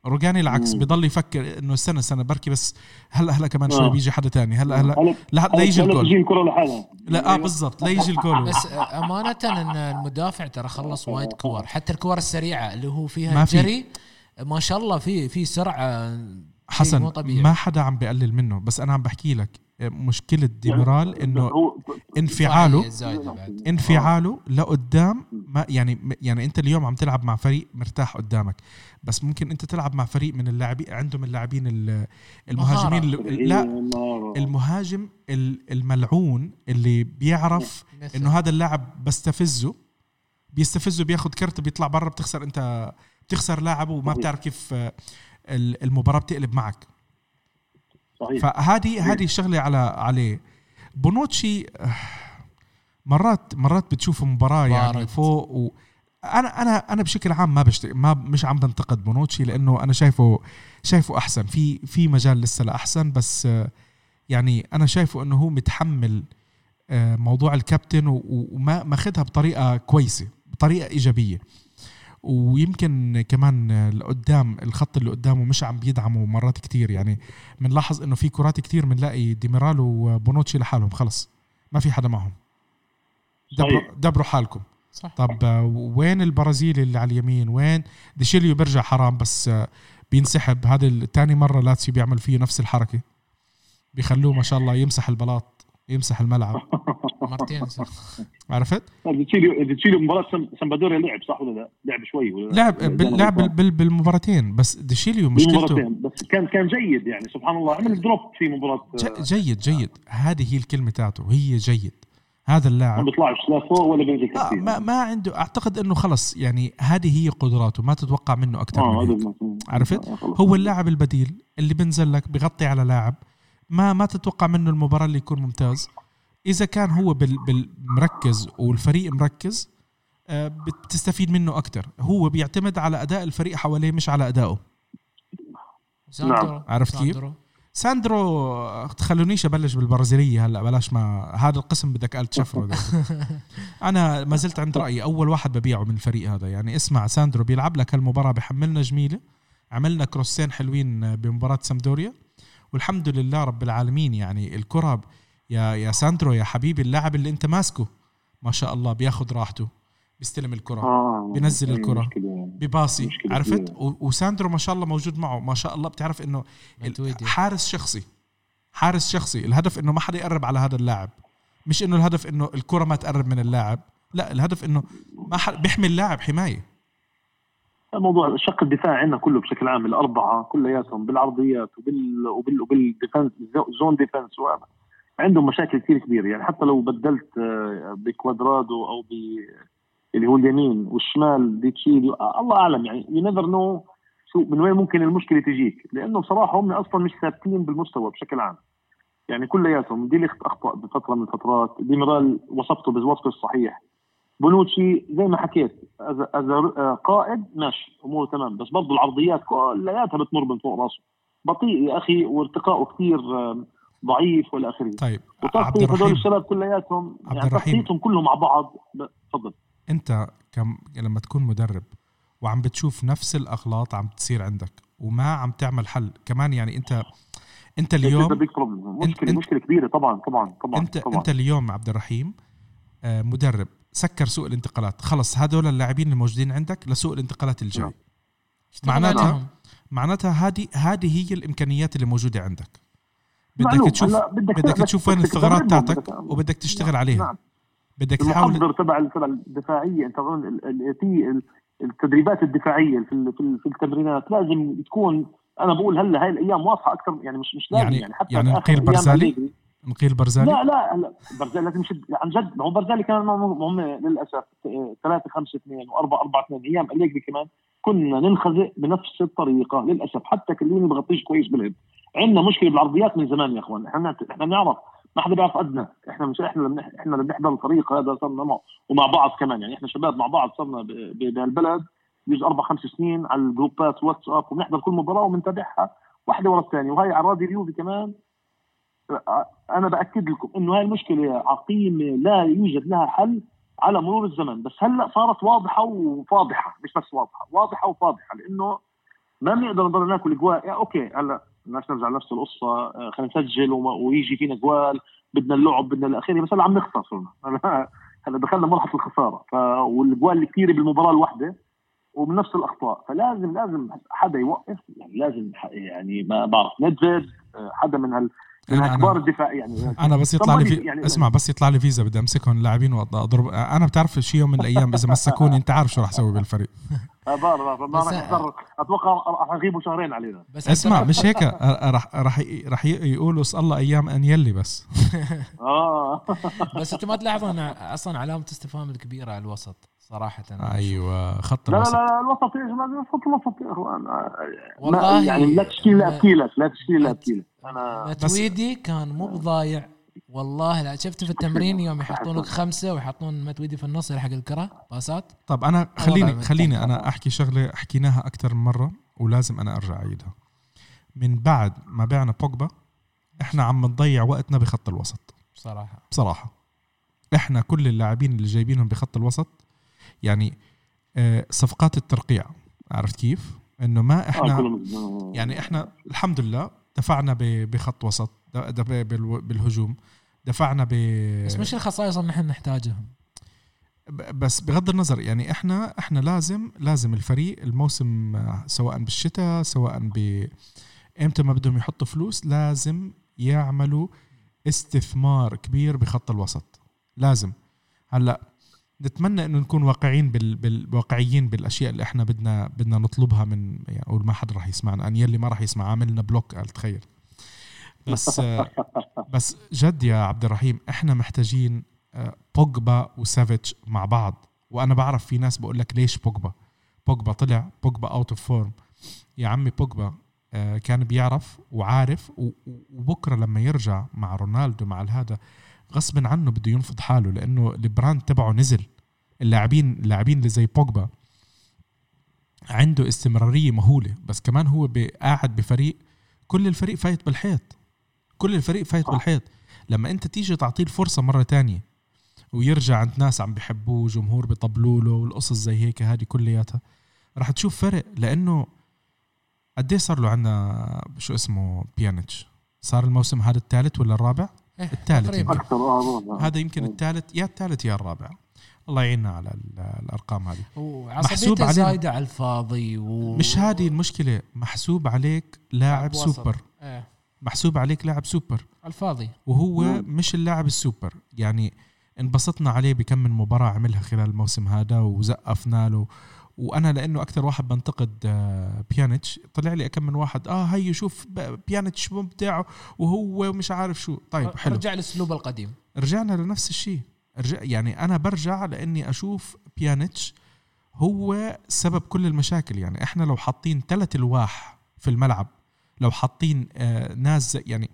روجاني العكس مم. بضل يفكر إنه استنى استنى بركي بس هلا هلا كمان شوي آه. بيجي حدا تاني هلا هلا هلا لا لا يجي الجول تجي الكرة لحالها لا آه بالضبط لا يجي الجول بس أمانة إن المدافع ترى خلص وايد كور حتى الكور السريعة اللي هو ما فيها في. جري ما شاء الله في في سرعة حسن. ما حدا عم بقلل منه بس أنا عم بحكي لك مشكلة ديميرال إنه هو انفعاله بعد. انفعاله لقدام ما يعني يعني أنت اليوم عم تلعب مع فريق مرتاح قدامك بس ممكن أنت تلعب مع فريق من اللاعبين عندهم اللاعبين ال- المهاجمين لا المهاجم ال- الملعون اللي بيعرف مثل- إنه هذا اللاعب بستفزه بيستفزه بياخذ كرت بيطلع برا بتخسر أنت بتخسر لاعب وما. بتعرف كيف ال- المباراة بتقلب معك. صحيح. فهذه هذه الشغلة على عليه. بونوتشي مرات مرات بتشوف مباراة يعني بارد. فوق و أنا أنا أنا بشكل عام ما بشت... ما مش عم بنتقد بونوتشي لأنه أنا شايفه شايفه أحسن. في في مجال لسه لأحسن بس يعني أنا شايفه إنه هو متحمل آه، موضوع الكابتن وما ماخذها بطريقة كويسة بطريقة إيجابية. ويمكن كمان لقدام الخط اللي قدامه مش عم بيدعمه مرات كتير. يعني بنلاحظ إنه في كرات كتير بنلاقي ديميرال وبونوتشي لحالهم. خلص ما في حدا معهم. دبروا. دبروا حالكم. صح. طب وين البرازيلي اللي على اليمين؟ وين؟ ديشيليو بيرجع حرام بس بينسحب. هذا الثاني مرة لاتسيو بيعمل فيه نفس الحركة. بيخلوه ما شاء الله يمسح البلاط يمسح الملعب. مرتين عرفت ديتشيليو ديتشيليو مباراة سم- سامبادوريا لعب صح ولا لا؟ لعب شوي ولا لا؟ لعب ما لعب بالمباراتين بس ديشيليو مشكلته بس كان كان جيد يعني سبحان الله عمل drop في مباراة ج- جيد جيد هذه هي الكلمة تاعته هي جيد هذا ما اللاعب بيطلعش لا فوق ولا بينزل آه كثير ما, ما عنده أعتقد إنه خلص يعني هذه هي قدراته ما تتوقع منه أكثر آه من هيك. عرفت؟ آه،. هو اللاعب البديل اللي بنزل لك بغطي على لاعب ما ما تتوقع منه المباراة اللي يكون ممتاز إذا كان هو بال بالمركز والفريق مركز آه، بتستفيد منه أكثر هو بيعتمد على أداء الفريق حواليه مش على أدائه ساندرو عرفت كيف؟ ساندرو. تخلونيش أبلش بالبرازيلية هلأ بلاش ما هذا القسم بدك قال تشفره. أنا ما زلت عند رأيي أول واحد ببيعه من الفريق هذا يعني اسمع ساندرو بيلعب لك هالمباراة بحملنا جميلة عملنا كروسين حلوين بمباراة سامدوريا والحمد لله رب العالمين يعني الكرة يا يا ساندرو يا حبيبي اللاعب اللي انت ماسكه. ما شاء الله بياخذ راحته بيستلم الكرة آه بينزل الكرة. مشكلة. بباصي مشكلة عرفت؟ وساندرو ما شاء الله موجود معه. ما شاء الله بتعرف إنه. حارس شخصي حارس شخصي. الهدف إنه ما حدا يقرب على هذا اللاعب. مش إنه الهدف إنه الكرة ما تقرب من اللاعب. لا الهدف إنه ما حد بيحمي اللاعب حماية. الموضوع الشق الدفاعي عندنا كله بشكل عام الأربعة كلياتهم بالعرضيات وبال وبال وبال defense zone defense وهذا. عندهم مشاكل كثير كبيرة. يعني حتى لو بدلت آه، بكوادرادو أو ب اللي هو اليمين والشمال ديتشيليو آه، الله أعلم. يعني you never know شو من وين ممكن المشكلة تجيك. لأنه بصراحة هم أصلا مش ثابتين بالمستوى بشكل عام. يعني كلياتهم دي اخطاء بفترة من الفترات ديميرال وصفته بالوصف الصحيح. بونوتشي زي ما حكيت أز- آه، قائد ماشي أموره تمام. بس برضه العرضيات كلياتها بتمر من فوق راسه. بطيء يا أخي وارتقائه كثير آه، ضعيف والى اخره. طيب عبد وتغطية هذول الشباب كلياتهم عبد يعني الرحيم. تغطيتهم كلهم مع بعض. تفضل. انت كم لما تكون مدرب وعم بتشوف نفس الاغلاط عم تصير عندك وما عم تعمل حل كمان يعني انت انت اليوم مشكله انت- مشكلة كبيرة. طبعا طبعا طبعا انت طبعا. انت اليوم عبد الرحيم آه، مدرب سكر سوق الانتقالات. خلص هدول اللاعبين الموجودين عندك لسوق الانتقالات الجاي. اشتغل معناتها. معناتها هذه هذه هي الإمكانيات اللي موجودة عندك. بدك تشوف بدك تشوف وين الثغرات تاعتك بدك- وبدك تشتغل عليها. نعم. بدك تحاول المحضر تبع تبع الدفاعية. أنت التدريبات الدفاعية في في ال- في التمرينات لازم تكون أنا بقول هلا هاي الأيام واضحة أكثر يعني مش مش لازم يعني- يعني, حتى يعني نقيل برزالي؟ نقيل برزالي؟ لا لا هلا برزالي لازم يشد عن جد ما هو برزالي كان هم هم للأسف. 3 5 2 و4 4 2 أيام اليجري كمان كنا ننخزق بنفس الطريقة للأسف. حتى كليني بغطيش كويس بالهيد. عندنا مشكلة بالعرضيات من زمان يا أخوان. إحنا إحنا بنعرف ما حدا بيعرف قدنا إحنا مش إحنا إحنا لما بنحضر الفريق هذا صرنا معه ومع بعض كمان. يعني إحنا شباب مع بعض صرنا بهالبلد. يجوز أربع خمس سنين على الجروبات واتساب وبنحضر كل مباراة وبنتابعها واحدة ورا الثانية. وهي على راديو اليوفي كمان. أنا بأكد لكم إنه هاي المشكلة عقيمة لا يوجد لها حل على مرور الزمن. بس هلأ صارت واضحة وفاضحة مش بس واضحة واضحة وفاضحة. لأنه ما بنقدر نضل ناكل جوال يعني أوكي هلأ الناس نرجع لنفس القصة آه، خلينا نسجل ويجي فينا جوال بدنا اللعب بدنا الاخير بس هلا عم نخسر صرنا هلا دخلنا مرحلة الخسارة. ف والجوال كثيره بالمباراة الواحدة ومن نفس الأخطاء. فلازم لازم حدا يوقف يعني لازم يعني ما بعرف ندفيد آه، حدا من هال أنا- كبار أنا- الدفاع يعني. أنا بس يطلع لي في يعني- اسمع بس يطلع لي فيزا بدي أمسكهم اللاعبين واضرب أنا بتعرف شي يوم من الأيام إذا مسكوني أنت عارف شو راح أسوي بالفريق. يحضر أتوقع راح يغيبوا شهرين علينا. بس اسمع مش هيك. راح راح راح يقولوا اسأل الله أيام انيلي بس. آه. بس أنت ما تلاحظ إن أصلا علامة استفهام الكبيره على الوسط صراحة. أيوه خط لا لا الوسط. لا الوسط يا جماعة الوسط الوسط يا إخوان. آه، والله يعني لا تشكيل لا ابكي لك لا تشكيل لا ابكي لك أنا متويدي كان مو بضايع. والله لا شفت في التمرين يوم يحطون لك خمسة ويحطون متويدي في النص يلحق الكرة باسات طب أنا خليني من خليني أنا أحكي شغلة حكيناها أكثر من مرة ولازم أنا أرجع أعيدها. من بعد ما بعنا بوجبا إحنا عم نضيع وقتنا بخط الوسط. بصراحة. بصراحة. إحنا كل اللاعبين اللي جايبينهم بخط الوسط يعني آه، صفقات الترقيع. عرفت كيف؟ إنه ما آه إحنا كلهم- يعني إحنا الحمد لله دفعنا بخط وسط بالهجوم. دفعنا ب بس مش الخصائص اللي نحن نحتاجهم. ب- بس بغض النظر يعني إحنا إحنا لازم لازم الفريق الموسم آه، سواء بالشتاء سواء ب إمتى ما بدهم يحطوا فلوس لازم يعملوا استثمار كبير بخط الوسط. لازم. هلأ نتمنى إنه نكون واقعيين بال... بال... واقعيين بالأشياء اللي إحنا بدنا بدنا نطلبها من يعني أقول ما حدا راح يسمعنا أن يلي ما راح يسمع عاملنا بلوك قال تخيل. بس بس جد يا عبد الرحيم إحنا محتاجين آه، بوجبا وسافيتش مع بعض. وأنا بعرف في ناس بقول لك ليش بوجبا؟ بوجبا طلع بوجبا out of form يا عمي بوجبا آه، كان بيعرف وعارف وبكرة لما يرجع مع رونالدو مع هذا غصبا عنه بده ينفض حاله لأنه ال brand تبعه نزل. اللاعبين اللاعبين اللي زي بوجبا عنده استمرارية مهولة بس كمان هو قاعد بفريق كل الفريق فايت بالحيط. كل الفريق فايت. بالحيط. لما أنت تيجي تعطيه الفرصة مرة تانية ويرجع عند ناس عم بيحبوه جمهور بيطبلوا له والقصص زي هيك هذه كلياتها رح تشوف فرق. لأنه قد إيه صار له عندنا شو اسمه بيانيتش؟ صار الموسم هذا الثالث ولا الرابع؟ إيه، الثالث تقريباً. يمكن. أكثر آه أظن. هذا يمكن الثالث يا الثالث يا الرابع. الله يعيننا على ال- الأرقام هذه. محسوب علينا. زايدة على الفاضي و... مش هذه المشكلة. محسوب عليك لاعب. سوبر. إيه. محسوب عليك لاعب سوبر. على الفاضي. وهو مم. مش اللاعب السوبر. يعني انبسطنا عليه بكم من مباراة عملها خلال الموسم هذا وزقفنا له. وأنا لأنه أكثر واحد بنتقد آه، بيانيتش. طلع لي كم من واحد آه هي شوف بيانيتش مبدع وهو مش عارف شو. طيب حلو. رجع الاسلوب القديم. رجعنا لنفس الشيء. رجع يعني أنا برجع لأني أشوف بيانيتش هو سبب كل المشاكل. يعني إحنا لو حاطين ثلاث الواح في الملعب لو حاطين آه ناس يعني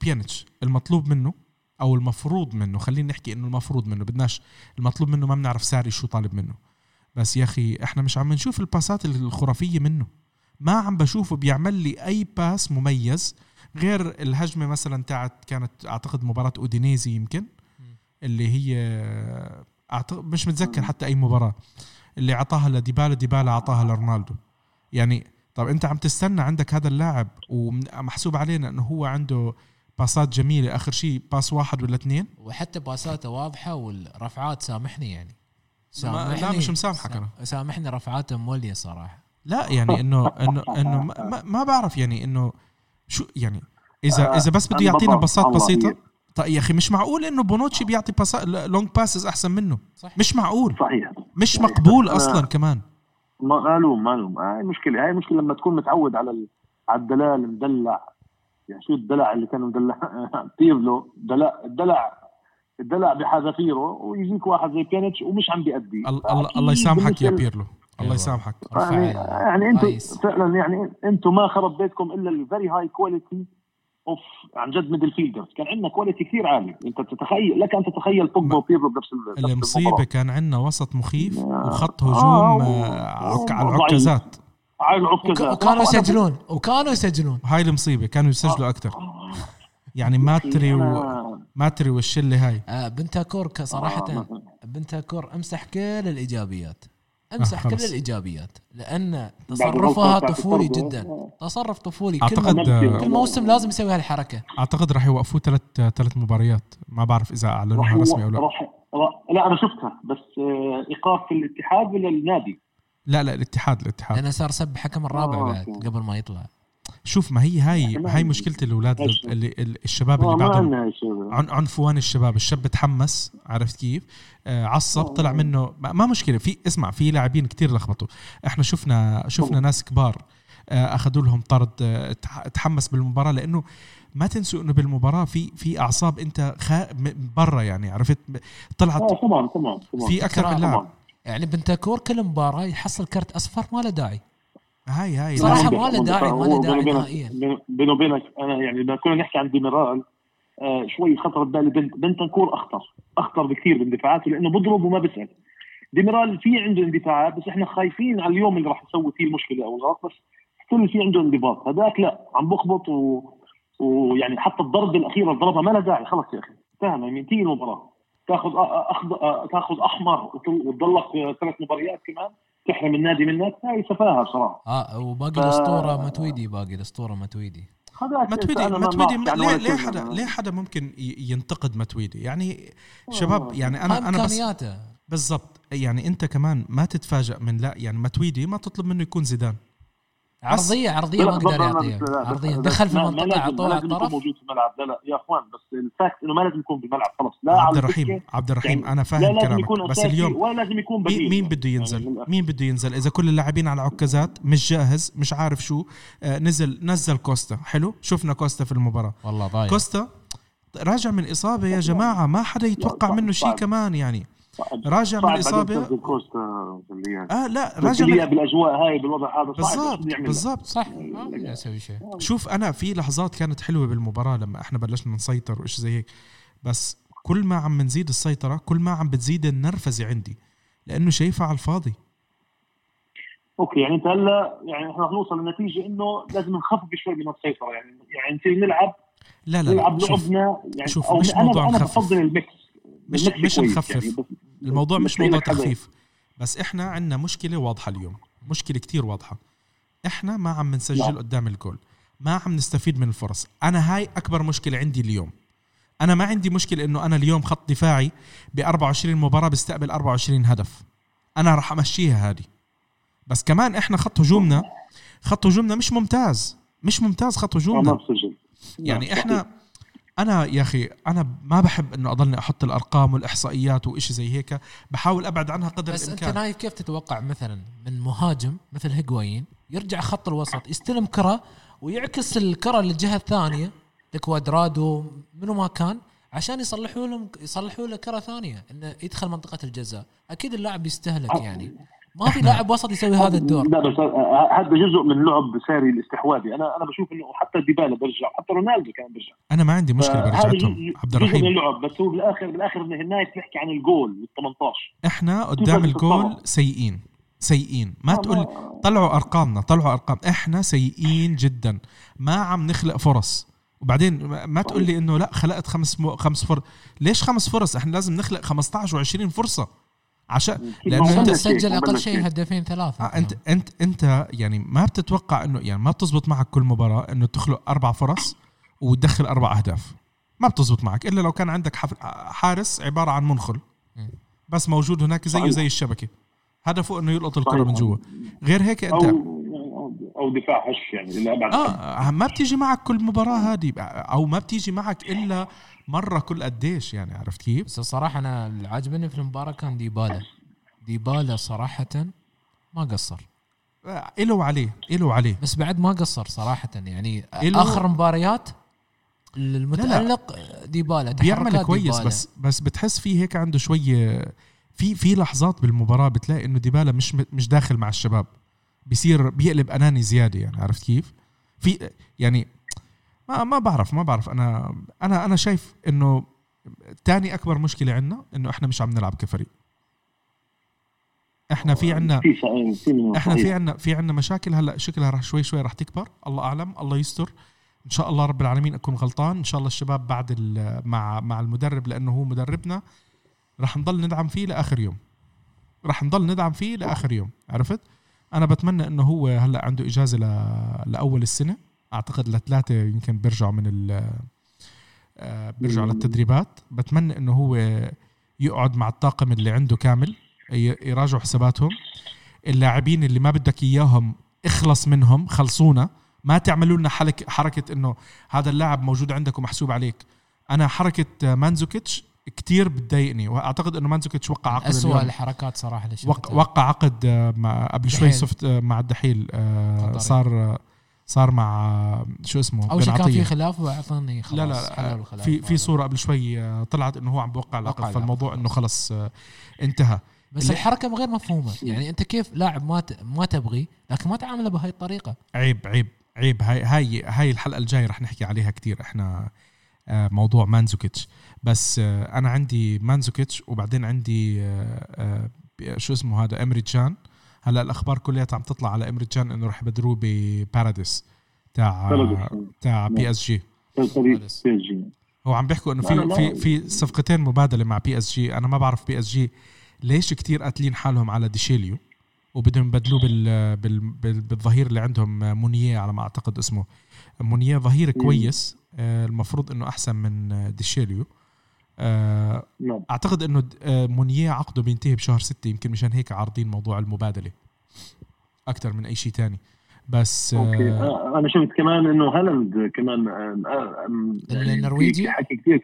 بيانيتش المطلوب منه أو المفروض منه خلينا نحكي إنه المفروض منه بدناش المطلوب منه ما بنعرف ساري شو طالب منه. بس يا أخي إحنا مش عم نشوف الباسات الخرافية منه. ما عم بشوفه بيعمل لي أي pass مميز غير الهجمة مثلا تاعت كانت أعتقد مباراة أودينيزي يمكن اللي هي أعتقد مش متذكر حتى أي مباراة اللي أعطاها لديبالا ديبالا أعطاها لرونالدو. يعني طب أنت عم تستنى عندك هذا اللاعب ومحسوب علينا إنه هو عنده باسات جميلة آخر شيء pass واحد ولا اثنين؟ وحتى باساته واضحة والرفعات سامحني يعني. ما- لا، مش مسامحك أنا. سامحني رفعاته مولية صراحة. لا يعني انه انه إنه ما, ما- ما بعرف يعني إنه شو يعني اذا آه، إذا بس بده يعطينا الله بسيطة. طيب يا أخي مش معقول إنه بونوتشي بيعطي باسا لونج باسز أحسن منه؟ صح مش معقول. صحيح. مش صحيح. مقبول أنا- أصلا كمان. ما- معلوم معلوم. هاي المشكلة هاي المشكلة لما تكون متعود على ال- على الدلال مدلع. يعني شو الدلع اللي كان مدلع؟ بيرلو دلع الدلع الدلع بحذافيره ويجيك واحد زي بيانيتش ومش عم بيأدي. الله الله يسامحك يا بيرلو. الله أيوة. يسامحك. يعني يعني أنتم. فعلا يعني أنتم ما خرب بيتكم إلا ال very high quality of عن جد midfielders كان عندنا quality كثير عالي. أنت تتخيل لك ان تتخيل بوجبا وبيرلو بنفس ال- نفس المصيبة. كان عندنا وسط مخيف آه. وخط آه، هجوم آه، عك- على. العكازات. على العكازات. وكانوا يسجلون. وكانوا يسجلون. هاي المصيبة كانوا يسجلوا أكثر. يعني ماتري و... ماتري والشلة هاي آه بنتاكور ك- صراحة آه، بنتاكور أمسح كل الإيجابيات أمسح آه، كل. الإيجابيات لأن تصرفها طفولي. جدا آه. تصرف طفولي أعتقد- كل, كل موسم لازم يسوي هالحركة أعتقد راح يوقفوه ثلاث ثلاث مباريات ما بعرف إذا أعلنوها رسمي أو لا راح راح- لا أنا شفتها بس آه، إيقاف في الاتحاد ولا النادي؟ لا لا الاتحاد الاتحاد لأنه صار سب حكم الرابع آه، بعد. قبل ما يطلع شوف ما هي هاي لا، هاي مشكلة الأولاد؟ اللي الشباب آه، اللي بعدهم. عنفوان الشباب الشاب تحمس عرفت كيف؟ آه عصب طلع منه. ما, مشكلة. في اسمع في لاعبين كتير لخبطوا. إحنا شفنا شفنا. ناس كبار آه أخذوا لهم طرد آه تح- تحمس بالمباراة لأنه ما تنسوا إنه بالمباراة في في أعصاب أنت خا... برا يعني عرفت؟ طلعت آه طبعا طبعا طبعا. في أكثر من لاعب. يعني بنتاكور كل مباراة يحصل كرت أصفر ما له داعي. هاي هاي. صراحة لازم- ما له داعي- ما له داعي بيني وبينك- نهائياً. بيني- وبينك أنا يعني لما كنا نحكي عن ديميرال آه شوي خطرت بالي بنت بنتنكور أخطر أخطر بكثير باندفاعاته لأنه بضرب وما بيسال ديميرال في عنده اندفاعات بس إحنا خايفين على اليوم اللي راح يسوي فيه المشكلة أو الغلط بس still في عنده انضباط هذاك لا عم بخبط و... ويعني حتى الضربه الاخيره اللي ضربها ما لها داعي. خلص يا أخي. انتهى يعني تيجي المباراة. تاخذ أخض... أ- تاخذ أحمر وت- وتضلك ثلاث مباريات كمان. تحرم النادي منك هاي سفاهة بصراحه آه وباقي ف- الأسطورة متويدي باقي الأسطورة متويدي متويدي متويدي ليه ليه. حدا ليه حدا ممكن ينتقد متويدي يعني شباب يعني أنا أنا بس إمكانياته. بالضبط. يعني أنت كمان ما تتفاجئ من لا يعني متويدي ما تطلب منه يكون زيدان. عرضيه عرضيه ما لا، قدر لا، لا، يعطيها لا، لا، عرضيه دخل في المنطقة لازم- على لازم يكون الطرف موجود في الملعب لا لا يا اخوان بس الفاكت انه ما لازم يكون بالملعب خلص لا على عبد الرحيم عبد الرحيم يعني أنا لا فاهم لازم كلامك يكون بس اليوم ولا لازم يكون بديل مين بده يعني ينزل مين بده ينزل اذا كل اللاعبين على عكازات مش جاهز مش عارف شو آه نزل نزل كوستا حلو شفنا كوستا في المباراه والله ضايع كوستا راجع من اصابه يا جماعة ما حدا يتوقع منه شيء. كمان يعني صعب- راجع صعب من بعدين اصابه تنزل كوستا اللي آه لا راجع من بالأجواء هاي بالوضع هذا صعب بالضبط؟ بالضبط صح ما بقدر أسوي شيء شوف أنا في لحظات كانت حلوة بالمباراة لما إحنا بلشنا نسيطر وإيش زي هيك بس كل ما عم نزيد السيطرة كل ما عم بتزيد النرفزة عندي لأنه شايفها على الفاضي okay يعني أنت هلأ يعني إحنا نوصل لنتيجة إنه لازم نخفف شوي من السيطرة يعني يعني نصير نلعب لا لا, نلعب لعبنا يعني شوف، مش أنا موضوع أنا نخفف. بفضل ال mix مش- مش نخفف. يعني الموضوع مش موضوع. تخفيف. بس إحنا عندنا مشكلة واضحة اليوم مشكلة كتير واضحة. إحنا ما عم نسجل نعم. قدام الجول ما عم نستفيد من الفرص. أنا هاي أكبر مشكلة عندي اليوم. أنا ما عندي مشكلة إنه أنا اليوم خط دفاعي ب 24 مباراة بيستقبل 24 هدف. أنا راح أمشيها هذه. بس كمان إحنا خط هجومنا خط هجومنا مش ممتاز مش ممتاز خط هجومنا. يعني نعم، إحنا أنا يا أخي أنا ما بحب إنه أضلني أحط الأرقام والإحصائيات وإشي زي هيك. بحاول أبعد عنها قدر بس أنت الإمكان. نايف كيف تتوقع مثلا من مهاجم مثل هيغوايين يرجع خط الوسط يستلم كرة ويعكس الكرة للجهة الثانية؟ لكوادرادو منو ما كان عشان يصلحوا لهم يصلحوا له كرة ثانية إنه يدخل منطقة الجزاء. أكيد اللاعب يستهلك يعني. ما في لاعب وسط يسوي هذا الدور. لا بس آه، هذا جزء من لعب ساري الاستحواذي. أنا أنا بشوف إنه حتى ديبالا برجع حتى رونالدو كان برجع. أنا ما عندي مشكلة فهذا برجعتهم عبد جزء من الرحيم اللعب. بس هو بالاخر بالآخر بالنهايه بنحكي عن الجول وال 18 إحنا قدام الجول؟ سيئين. سيئين. ما آه، تقول طلعوا أرقامنا طلعوا أرقام. إحنا سيئين جدا. ما عم نخلق فرص. وبعدين ما- ما تقول لي إنه لا خلقت خمس مو خمس فرص ليش خمس فرص؟ إحنا لازم نخلق 15 و20 فرصة. عشان لأنه انت سجل أقل شيء. هدفين ثلاثة آه انت انت أنت يعني ما بتتوقع انه يعني ما بتزبط معك كل مباراة إنه تخلق أربع فرص وتدخل أربع أهداف ما بتزبط معك إلا لو كان عندك حف- حارس عبارة عن منخل. بس موجود هناك زيه صحيح. زي الشبكة هدفه إنه يلقط الكرة صحيح. من جوا غير هيك انت أو دفاع هش يعني ابعد. آه ما بتيجي معك كل مباراة هذه أو ما بتيجي معك إلا مرة كل قديش يعني عرفت كيف؟ بس الصراحة أنا اللي عاجبني في المباراة كان ديبالا. ديبالا صراحة ما قصر. آه، إله وعليه إله وعليه. بس بعد ما قصر صراحة يعني. إله- آخر مباريات المتألق ديبالا بيعمل كويس ديبالا. بس بس بتحس فيه هيك عنده شوية في في لحظات بالمباراة بتلاقي إنه ديبالا مش مش داخل مع الشباب. بيصير بيقلب أناني زيادة يعني عرفت كيف؟ في يعني ما ما بعرف ما بعرف. أنا أنا أنا شايف إنه تاني أكبر مشكلة عندنا إنه إحنا مش عم نلعب كفريق. إحنا في منهم إحنا في. عندنا في عندنا مشاكل. هلأ شكلها راح شوي شوي راح تكبر. الله أعلم الله يستر. إن شاء الله رب العالمين أكون غلطان. إن شاء الله الشباب بعد ال- مع مع المدرب لأنه هو مدربنا. راح نضل ندعم فيه لآخر يوم. راح نضل ندعم فيه لآخر يوم. عرفت؟ أنا بتمنى إنه هو هلأ عنده إجازة. لأول السنة. أعتقد لثلاثة يمكن بيرجعوا من ال آه، بيرجعوا للتدريبات بتمنى إنه هو يقعد مع الطاقم اللي عنده كامل يراجعوا حساباتهم اللاعبين اللي ما بدك إياهم اخلص منهم خلصونا ما تعملوا لنا حركة إنه هذا اللاعب موجود عندك ومحسوب عليك أنا حركة مانزوكيتش كتير بتضايقني وأعتقد إنه مانزوكيتش وقع عقد اسوء اليوم. الحركات صراحة اللي. وقع عقد آه، مع قبل شوي آه، مع الدحيل آه،. صار صار مع شو اسمه أول شيء كان في. خلاف واعطاني خلاص لا لا الخلاف في في. صورة قبل شوي آه، طلعت إنه هو عم بوقع وقع العقد فالموضوع. إنه خلص آه، انتهى بس الحركة غير مفهومة يعني أنت كيف لاعب ما. ما تبغي لكن ما تعامله بهاي الطريقة عيب عيب عيب هاي هاي هاي الحلقة الجاية رح نحكي عليها كتير إحنا آه، موضوع مانزوكيتش بس أنا عندي مانزوكيتش وبعدين عندي شو اسمه هذا امري جان هلا الأخبار كلها عم تطلع على امري جان إنه رح يبدلوه بباراديس تاع. تاع بي اس جي فريق خالص. بي اس جي هو عم بيحكوا إنه في في في صفقتين مبادلة مع بي اس جي أنا ما بعرف بي اس جي ليش كتير قاتلين حالهم على ديشيليو وبدهم يبدلوه بال بال بال بالظهير اللي عندهم مونيه على ما أعتقد اسمه. مونيه ظهير كويس آه، المفروض إنه أحسن من ديشيليو. أعتقد إنه آه، مونيه عقده بينتهي بشهر ستة يمكن مشان هيك عارضين موضوع المبادلة أكثر من أي شيء تاني بس okay آه، آه، أنا شفت كمان إنه هالاند كمان آه، آه، يعني النرويجي؟ في حكي كثير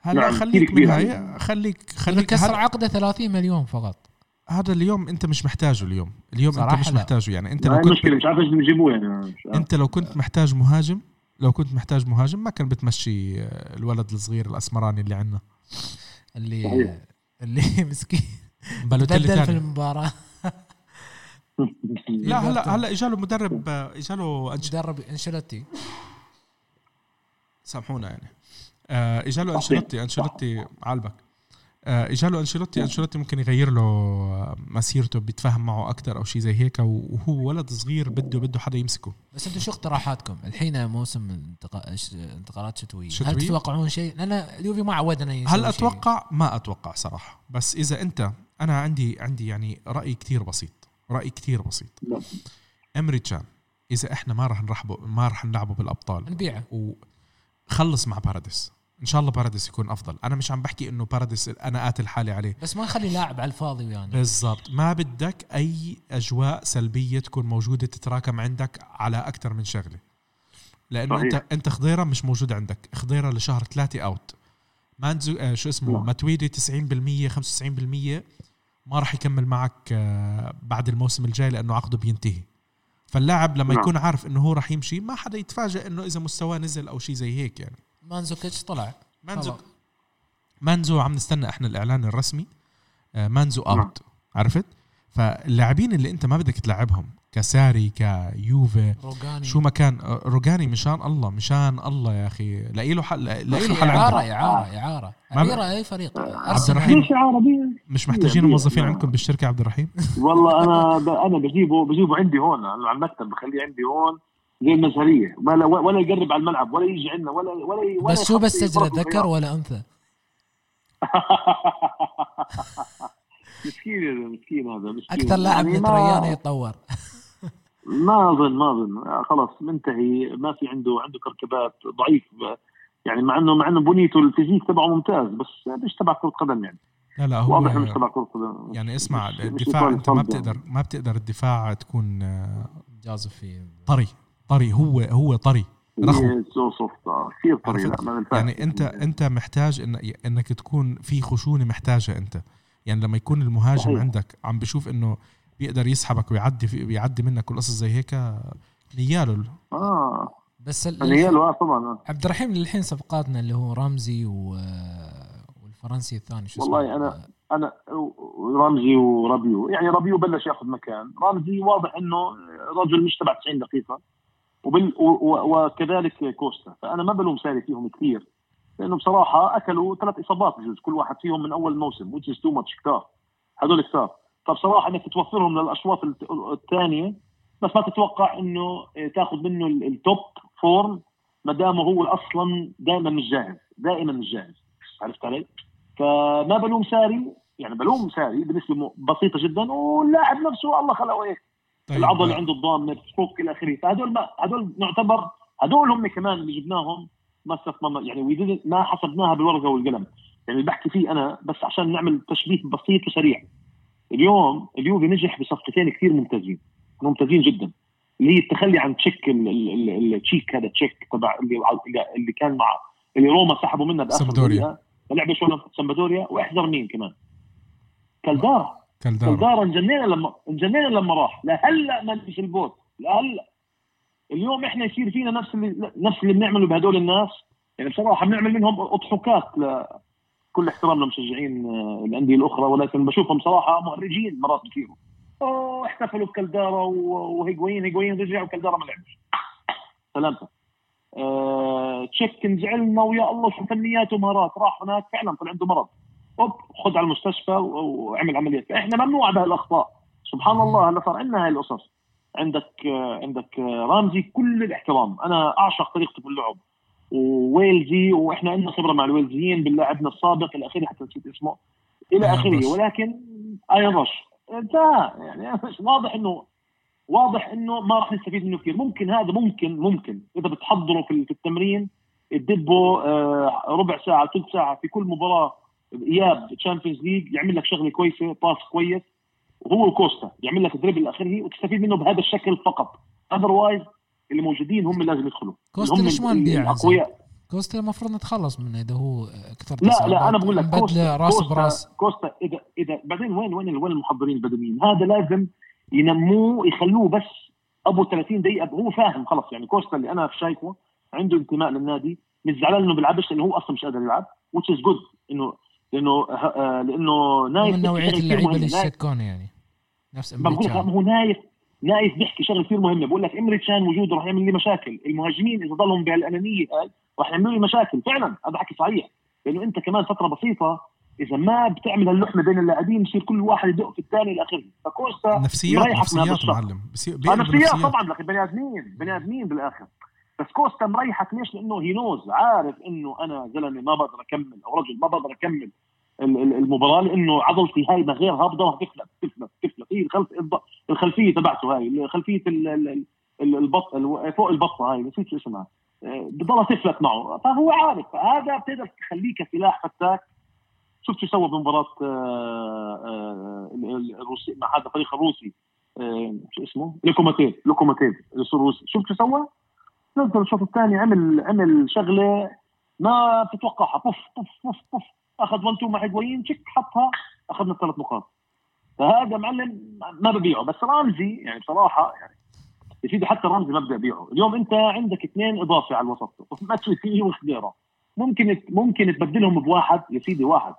هلا نعم، خليك منها هذا. خليك خلي خليك كسر عقده 30 مليون فقط هذا اليوم أنت مش محتاجه اليوم اليوم أنت مش لا. محتاجه يعني أنت لو كنت المشكلة مش عارف إيش بدهم يجيبوه يعني. أنت لو كنت محتاج مهاجم لو كنت محتاج مهاجم ما كان بتمشي آه، الولد الصغير الأسمراني اللي عندنا. اللي صحيح. اللي مسكين. بالوتيلي بدل في المباراة. لا هلا. هلا إجاله مدرب آه، إجاله أنش... مدرب أنشيلوتي. سامحونا يعني. آه، إجاله صحيح. أنشيلوتي أنشيلوتي عالبك. آه، اجاله أنشيلوتي أنشيلوتي ممكن يغير له آه، مسيرته بيتفاهم معه أكثر أو شيء زي هيك وهو ولد صغير بده بده حدا يمسكه بس أنتم شو اقتراحاتكم؟ الحين موسم انتقا... انتقالات شتوية، شتوية؟ هل تتوقعون شيء؟ لأن اليوفي ما عودنا هل شيء. أتوقع ما أتوقع صراحة بس إذا أنت أنا عندي عندي يعني رأي كتير بسيط رأي كتير بسيط نعم. إمري جان إذا إحنا ما راح نرحبه ما راح نلعبه بالأبطال نبيعه وخلص مع باراديس إن شاء الله باراديس يكون أفضل. أنا مش عم بحكي إنه باراديس أنا قاتل حالي عليه. بس ما نخلي لاعب على الفاضي يعني بالضبط. ما بدك أي أجواء سلبية تكون موجودة تتراكم عندك على أكثر من شغلة. لأنه صحيح. أنت انت خضيرة مش موجود عندك. خضيرة لشهر ثلاثة out مانزو آه شو اسمه؟ نعم. ماتويدي 90% 95% ما راح يكمل معك آه بعد الموسم الجاي لأنه عقده بينتهي. فاللاعب لما نعم. يكون عارف إنه هو راح يمشي ما حدا يتفاجئ إنه إذا مستواه نزل أو شيء زي هيك يعني. مانزوكيتش طلع. مانزو. مانزو عم نستنى إحنا الإعلان الرسمي. آه، مانزو نعم. out عرفت؟ فاللاعبين اللي انت ما بدك تلعبهم كساري كيوفي روجاني. شو ما كان آه، روجاني مشان الله مشان الله يا أخي. لاقي له حل لاقي له حل إعارة إعارة إعارة. اميره أي فريق. عبد الرحيم. مش محتاجين موظفين نعم. عندكم بالشركة عبد الرحيم؟ والله أنا ب... أنا بجيبه بجيبه عندي هون على المكتب بخليه عندي هون. زي المزهريه ولا ولا يقرب على الملعب ولا يجي عندنا ولا ولا ولا بس شو بسجله فرص ذكر ولا أنثى؟ مسكين يا مسكين هذا مسكين. أكثر لاعب يعني ما- نتريانه يتطور. ما اظن ما أظن. آه، خلاص منتهي. ما في عنده عنده كركبات. ضعيف. يعني مع انه مع إنه بنيته ال physique تبعه ممتاز بس مش تبع كرة قدم يعني. لا لا هو واضح مش تبع كرة قدم. يعني اسمع مش- الدفاع أنت ما يعني. بتقدر ما بتقدر الدفاع تكون آه، جازف فيه طري طري هو هو طري رخو he's so soft كثير عرفت؟ لا ما. يعني أنت أنت محتاج إن إنك تكون في خشونة محتاجها أنت يعني لما يكون المهاجم صحيح. عندك عم بشوف إنه بيقدر يسحبك ويعدي في بيعدي منك والقصص زي هيك نياله آه بس ال- نيالو آه طبعا آه. عبد الرحيم للحين صفقاتنا اللي هو رامزي و... والفرنسي الثاني شو اسمه؟ والله أنا- أنا رمزي ورابيو يعني رابيو بلش ياخذ مكان رمزي واضح إنه رجل مش تبع 90 دقيقة وبال وكذلك كوستا. فأنا ما بلوم ساري فيهم كثير لأنه بصراحة أكلوا ثلاث إصابات بجوز كل واحد فيهم من أول موسم is too much كتار. هذول كتار. فبصراحة إنك توفرهم للأشواط الثانية بس ما تتوقع إنه تاخذ منه ال- ال top form ما دامه هو أصلا دائما مش جاهز دائما مش جاهز. عرفت علي؟ فما بلوم ساري يعني بلوم ساري بنسبة م- بسيطة جدا واللاعب نفسه الله خلقه هيك طيب العضله اللي عنده الضامه فوق إلى آخره. فهدول ما هدول نعتبر هدول هم كمان اللي جبناهم ما استثمرنا يعني ما حسبناها بالورقة والقلم. يعني اللي بحكي فيه أنا بس عشان نعمل تشبيه بسيط وسريع. اليوم اليوفي نجح بصفقتين كثير ممتازين. ممتازين جدا. اللي هي التخلي عن تشيك ال- ال- ال- التشيك هذا تشيك تبع اللي اللي كان مع اللي روما سحبوا منه بآخر. دقيقة. فلعبوا شو سامبادوريا وإحذر مين كمان؟ كالدارا كالدارا انجنينا لما انجنينا لما راح. لهلا ما نجيش البوت. لهلا اليوم إحنا يصير فينا نفس اللي نفس اللي بنعمله بهدول الناس. يعني بصراحة بنعمل منهم اضحوكات لكل احترام لمشجعين آه، الأندية الأخرى ولكن بشوفهم صراحة مهرجين مرات أوه احتفلوا بكالدارا وهيجوين هيجوين رجع وكالدارا ما لعبش. سلامتك آه، تشيك انزعلنا ويا الله شو فنياته ومهارات راح هناك فعلا طلع عنده مرض. اوب خذ على المستشفى و- وعمل عمليات إحنا ممنوع بهالأخطاء. سبحان الله هلا صار عندنا هاي القصص. عندك عندك رامزي كل الاحترام. أنا أعشق طريقته في اللعب وويلزي وإحنا عندنا خبرة مع الويلزيين باللاعبنا السابق الأخير حتى نسيت اسمه إلى آخره. ولكن ايان رش. انتهى يعني واضح إنه واضح إنه ما راح نستفيد منه كثير. ممكن هذا ممكن ممكن. إذا بتحضره في في التمرين تدبه آه، ربع ساعة ثلث ساعة في كل مباراة إياب Champions League يعمل لك شغلة كويسة pass كويس. وهو وكوستا يعمل لك dribble اخره وتستفيد منه بهذا الشكل فقط. otherwise اللي موجودين هم اللي لازم يدخلوا. كوستا ليش ما نبيع كوستا المفروض نتخلص منه إذا هو أكثر لا لا. أنا بقول لك كوستا راس كوستا, براس. كوستا إذا إذا بعدين وين وين وين المحضرين البدنيين؟ هذا لازم ينموه يخلوه بس أبو 30 دقيقة. هو فاهم خلص يعني كوستا اللي أنا شايفه عنده انتماء للنادي مش زعلان إنه بيلعبش لأنه هو أصلا مش قادر يلعب which is good إنه لأنه آه، لأنه نايف من نوعيه اللعيبة اللي يشكون يعني. نفس ما إمري كان هو نايف نايف بيحكي شغله كثير مهمة. بقول لك إمري كان وجوده راح يعمل لي مشاكل. المهاجمين إذا ضلهم بهالأنانية هاي راح يعملوا لي مشاكل. فعلا هذا حكي صحيح. لأنه أنت كمان فترة بسيطة إذا ما بتعمل هاللحمة بين اللاعبين بصير كل واحد يدق في الثاني إلى آخره. فكوستا نفسيات نفسيات. معلم. آه، نفسيات. طبعا لكن بني ادمين بني آدمين بالآخر. بس كوستا مريحك ليش؟ لأنه he knows عارف إنه أنا زلمة ما بقدر أكمل أو رجل ما بقدر أكمل ال- ال- المباراة لأنه عضلتي هاي من غير هبضه راح تفلت تفلت هي الخلف الب- الخلفية تبعته هاي خلفية ال- ال- ال- البط ال- فوق البطة هاي نسيت شو اسمها. آه، بضلها تفلت معه. فهو عارف فهذا بتقدر تخليه كسلاح فتاك شفت شو سوى بمباراة آه، آه، ال- ال- الروسي مع هذا الفريق الروسي. آه، شو اسمه؟ لوكوموتيف لوكوموتيف الروسي. شفت شو سوى؟ نزل الشوط الثاني عمل عمل شغلة ما بتتوقعها بوف بوف بوف بوف. أخذ 1 2 مع هيجوين تشيك حطها. أخذنا الثلاث نقاط. فهذا معلم ما ببيعه. بس رامزي يعني بصراحة يعني يا سيدي حتى رمزي ما بدي أبيعه. اليوم أنت عندك اثنين إضافة على الوسط. ماتشوسي وخديرا ممكن ممكن تبدلهم بواحد. يا سيدي واحد.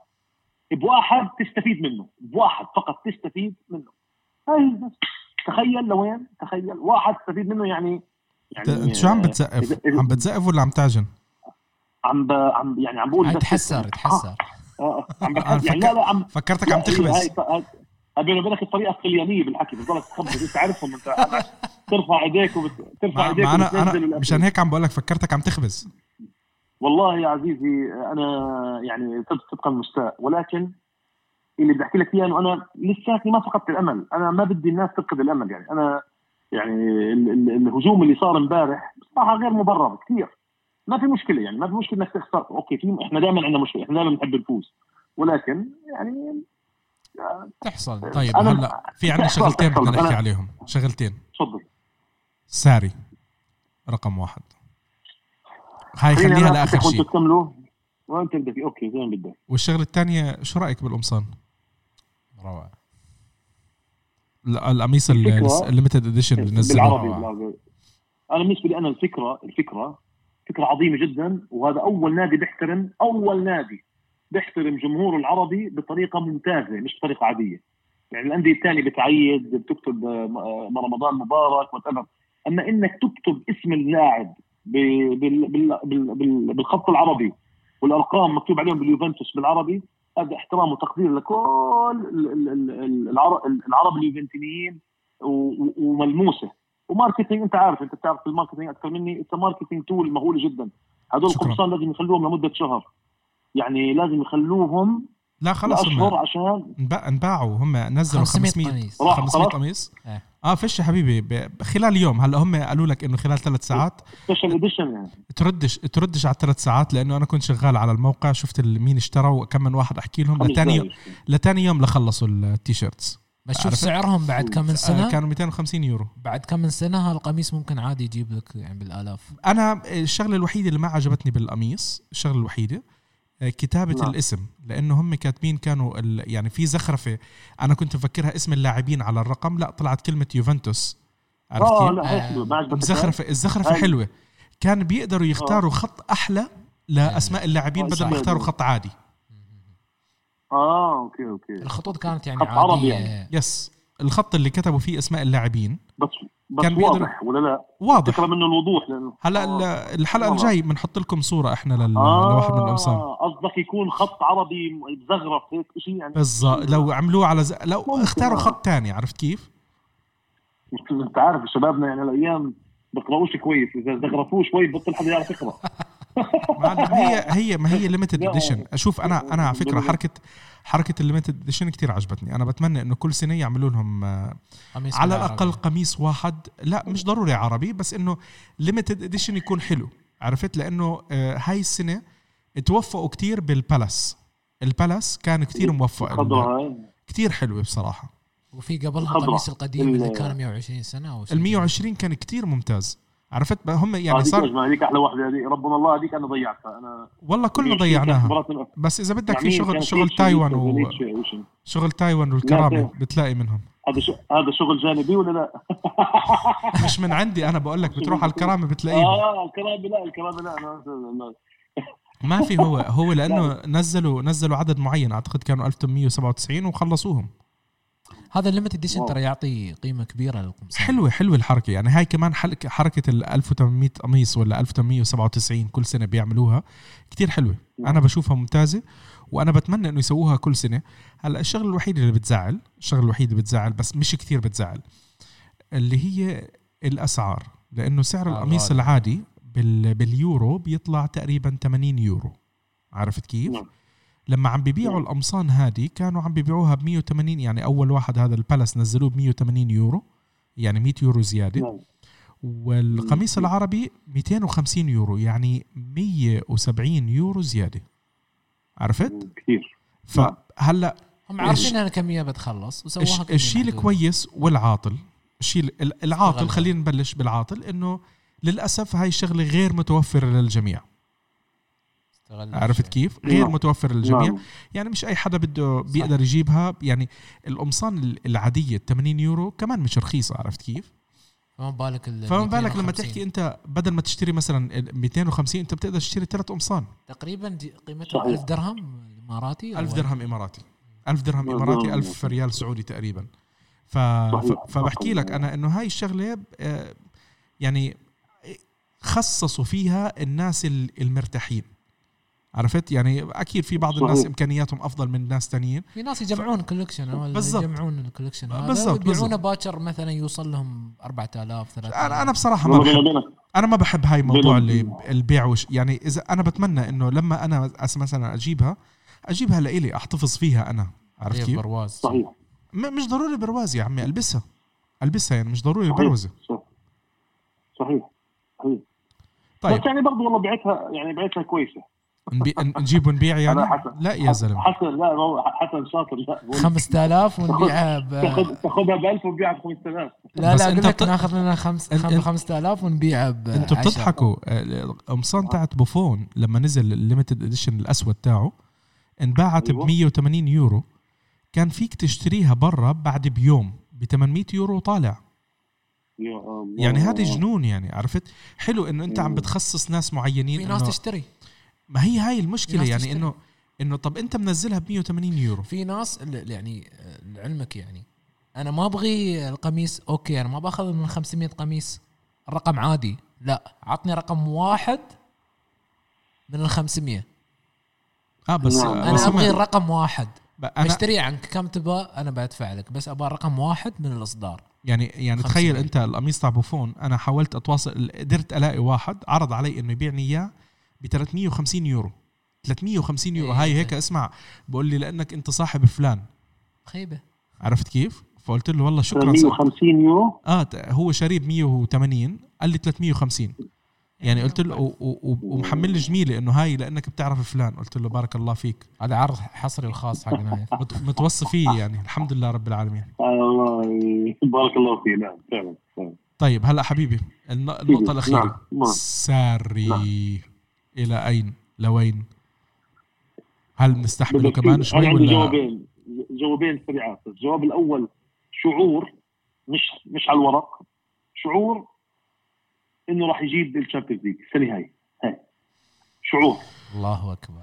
بواحد تستفيد منه. بواحد فقط تستفيد منه. هاي تخيل لوين؟ تخيل. واحد تستفيد منه يعني انت انت شو عم بتسقف؟ إذا- عم بتسقف ولا عم تعجن؟ عم ب... عم يعني عم بقول بس- يتحسر يتحسر آه، عم بتحسر يعني لا لا عم فكرتك عم تخبز هاي هاي هاي بيني وبينك الطريقة الطليانيه بالحكي بتضلك تخبز أنت عارفهم أنت ترفع إيديك وبترفع ما إيديك ما أنا أنا. مشان هيك عم بقول لك فكرتك عم تخبز والله يا عزيزي أنا يعني تبقى المستاء ولكن اللي بدي أحكي لك اياه إنه أنا لساتني ما فقدت الأمل أنا ما بدي الناس تفقد الأمل يعني أنا يعني ال- ال- الهجوم اللي صار امبارح بصراحه غير مبرر كثير. ما في مشكلة يعني ما في مشكلة إنك تخسر. أوكي في إحنا دائما عندنا مشكلة إحنا دائما بنحب الفوز ولكن يعني تحصل طيب هلا في عندنا شغلتين. بدنا نحكي عليهم. شغلتين. تفضل. ساري رقم واحد. هاي خليها لآخر شيء. تكملوا. وأنت بدك okay زي ما بدك. والشغلة الثانية شو رأيك بالقمصان؟ روعة. ال- القميص ال limited edition اللي بالعربي أنا بالنسبة لي أنا الفكرة الفكرة فكرة عظيمة جدا وهذا أول نادي بيحترم أول نادي بيحترم جمهوره العربي بطريقة ممتازة مش بطريقة عادية. يعني الأندية الثانية بتعيد بتكتب آه، آه، رمضان مبارك what أما إنك تكتب اسم اللاعب بالخط العربي والأرقام مكتوب عليهم باليوفنتوس بالعربي هذا احترام وتقدير لكل ال- ال- ال- العرب العرب اليوفنتينيين وملموسة و marketing أنت عارف أنت بتعرف ال marketing أكثر مني it's marketing tool مهوله جدا هدول شكراً. القمصان لازم يخلوهم لمدة شهر يعني لازم يخلوهم لا خلص اشهر هم عشان انباع- انباعوا هم نزلوا 500 500 قميص راح 500 خلاص؟ قميص إيه. آه فيش يا حبيبي. خلال يوم. هلا هم قالوا لك إنه خلال ثلاث ساعات. special edition يعني تردش تردش على الثلاث ساعات لأنه أنا كنت شغال على الموقع شفت مين اشترى وكم من واحد أحكي لهم. لتاني دقايق. لتاني يوم لخلصوا ال T-shirts. بس شوف؟ سعرهم بعد كم من آه سنه كانوا 250 يورو. بعد كم من سنة هالقميص ممكن عادي يجيب لك يعني بالآلاف. أنا الشغلة الوحيدة اللي ما عجبتني بالقميص الشغلة الوحيدة آه، كتابة نعم. الاسم لأنه هم كاتبين كانوا ال- يعني في زخرفة أنا كنت مفكرها اسم اللاعبين على الرقم لا طلعت كلمة يوفنتوس عرفت آه كيف؟ لا هيك حلو. ما عجبتك الزخرفه الزخرفة أيوة. حلوة كان بيقدروا يختاروا خط أحلى لأسماء اللاعبين آه، بدل ما. يختاروا خط عادي آه okay okay الخطوط كانت يعني خط عربي يعني. yes الخط اللي كتبوا فيه أسماء اللاعبين بس بس كان بيقدر- واضح ولا لا؟ واضح فكره منه الوضوح لأنه هلا آه. ال- الحلقة. الجاي بنحط لكم صورة إحنا لل- آه لواحد من القمصان قصدك يكون خط عربي مزغرف هيك شيء يعني بالضبط لو عملوه على ز... لو اختاروا آه. خط تاني عرفت كيف؟ أنت عارف شبابنا يعني الأيام بقراوش كويس إذا زغرفوه شوي بطل حدا يعرف يقرأ هي هي ما هي limited. edition أشوف أنا أنا على فكرة حركه حركة ال limited edition كثير عجبتني. أنا بتمنى إنه كل سنة يعملوا لهم آه، على. الأقل قميص واحد. لا مش ضروري عربي بس إنه limited edition يكون حلو. عرفت؟ لأنه آه، هاي السنة توفقوا كتير بال Palace ال Palace كان كتير موفق كتير حلوة بصراحة. وفي قبلها. القميص القديم اللي ال- كان 120 سنة أو ال 120 كان كتير ممتاز. عرفت؟ هم يعني صار هذيك أحلى واحدة هذيك. ربنا الله هذيك أنا ضيعتها. أنا والله كلنا ضيعناها. بس إذا بدك يعني في شغل شغل تايوان و. شغل تايوان والكرامة لا، بتلاقي منهم. هذا هذا شغل جانبي ولا لا؟ مش من عندي أنا بقول لك بتروح على الكرامة بتلاقيهم. آه الكلام لا الكلام لا أنا ما في هو. هو لأنه نزلوا نزلوا عدد معين. أعتقد كانوا 1897 وخلصوهم. هذا ال limited edition. ترى يعطي قيمة كبيرة للقمصان حلوة حلوة الحركة يعني هاي كمان حلك حركة ال 1800 قميص ولا 1897 كل سنة بيعملوها كتير حلوة أنا بشوفها ممتازة وأنا بتمنى إنه يسووها كل سنة هلأ الشغله الوحيده اللي بتزعل الشغله الوحيده اللي بتزعل بس مش كتير بتزعل اللي هي الأسعار لأنه سعر آه، القميص. العادي بال باليورو بيطلع تقريبا 80 يورو عرفت كيف؟ نعم. لما عم بيبيعوا نعم. القمصان هذه كانوا عم بيبيعوها ب 180 يعني أول واحد هذا البالاس نزلوه ب 180 يورو يعني 100 يورو زيادة نعم. والقميص العربي 250 يورو يعني 170 يورو زيادة عرفت؟ كثير فهلا هم عارفين ان كميه بتخلص وسووها الش- كمية الشيء. الكويس والعاطل الشيء ال- العاطل. خلينا نبلش بالعاطل إنه للأسف هاي الشغلة غير متوفرة للجميع عرفت. كيف؟ غير نعم. متوفره للجميع نعم. يعني مش أي حدا بده بيقدر يجيبها يعني القمصان ال- العادية 80 يورو كمان مش رخيصة عرفت كيف؟ فما بالك ال فما بالك لما 250. تحكي أنت بدل ما تشتري مثلا ال 250 أنت بتقدر تشتري ثلاث قمصان تقريبا دي- قيمتها صحيح. 1000 درهم اماراتي أو 1000 درهم إماراتي 1000 درهم نعم. إماراتي 1000 ريال سعودي تقريبا ف... فبحكي لك أنا إنه هاي الشغلة آه، يعني خصصوا فيها الناس ال- المرتاحين عرفت؟ يعني أكيد في بعض الناس صحيح. إمكانياتهم أفضل من ناس تانيين. في ناس يجمعون collection بالضبط. يجمعون ال collection بالضبط، ويبيعونه بالضبط. باكر مثلا يوصل لهم 4000 3000 أنا أنا بصراحة ما بحب أنا ما بحب هاي الموضوع اللي البيع وش يعني إذا أنا بتمنى إنه لما أنا أس- مثلا أجيبها أجيبها لإلي أحتفظ فيها أنا. عرفت هي كيف؟ برواز. صحيح. مش ضروري برواز يا عمي ألبسها. ألبسها يعني مش ضروري صحيح. بروزه صح. صحيح. صحيح. طيب. بس يعني برضه والله بعتها يعني بعتها كويسة. نبي... نجيب ونبيع يعني أنا حسن. لا يا زلمة حسن لا هو حسن شاطر لا بقول 5000 ونبيعها ب تاخذ تاخذها ب 1000 وتبيعها ب 5000 لا لا لك بت- ناخذ منها خمس أنت- أنت- 5000 ونبيعها ب أنتوا 10. بتضحكوا آه، القمصان تاعت بوفون لما نزل ال limited edition الأسود تاعه انباعت ب أيوة. 180 يورو كان فيك تشتريها برا بعد بيوم ب 800 يورو طالع يا الله. يعني هذا جنون يعني عرفت حلو إنه أنت عم. بتخصص ناس معينين في ناس تشتري ما هي هاي المشكلة يعني. انه إنه طب أنت منزلها ب 180 يورو في ناس اللي- يعني آه، لعلمك يعني أنا ما أبغي القميص أوكي أنا ما بأخذ من 500 قميص الرقم عادي لا عطني رقم واحد من ال 500 آه بس نعم. أنا بس هم- ابغي الرقم واحد أنا بشتري عنك كم تبغى أنا بدفع لك بس أبغى رقم واحد من الإصدار يعني يعني 500. تخيل أنت القميص تاع بوفون أنا حاولت أتواصل قدرت ألاقي واحد عرض علي إنه يبيعني إياه ب 350 يورو. 350 يورو. إيه. هاي هيك اسمع بقول لي لأنك أنت صاحب فلان. خيبة. عرفت كيف؟ فقلت له والله شكرا. صاحبي. 150 يورو؟ آه ت- هو شاريه ب 180 قال لي 350 يعني قلت له ومحمل لي جميلة إنه هاي لأنك بتعرف فلان. قلت له بارك الله فيك. هذا عرض حصري الخاص حق نايف مت- متوصي فيه يعني. الحمد لله رب العالمين. الله بارك الله فيه نعم فعلا فعلا. طيب هلا حبيبي الن- النقطة الأخيرة. نعم نعم. sorry. نعم. إلى أين؟ لوين؟ هل بنستحمله بدك- كمان شوي أنا عندي ولا؟ جوابين. جوابين سريعات الجواب الأول شعور مش مش على الورق. شعور إنه راح يجيب ال Champions League. السنة هاي هاي. شعور. الله أكبر.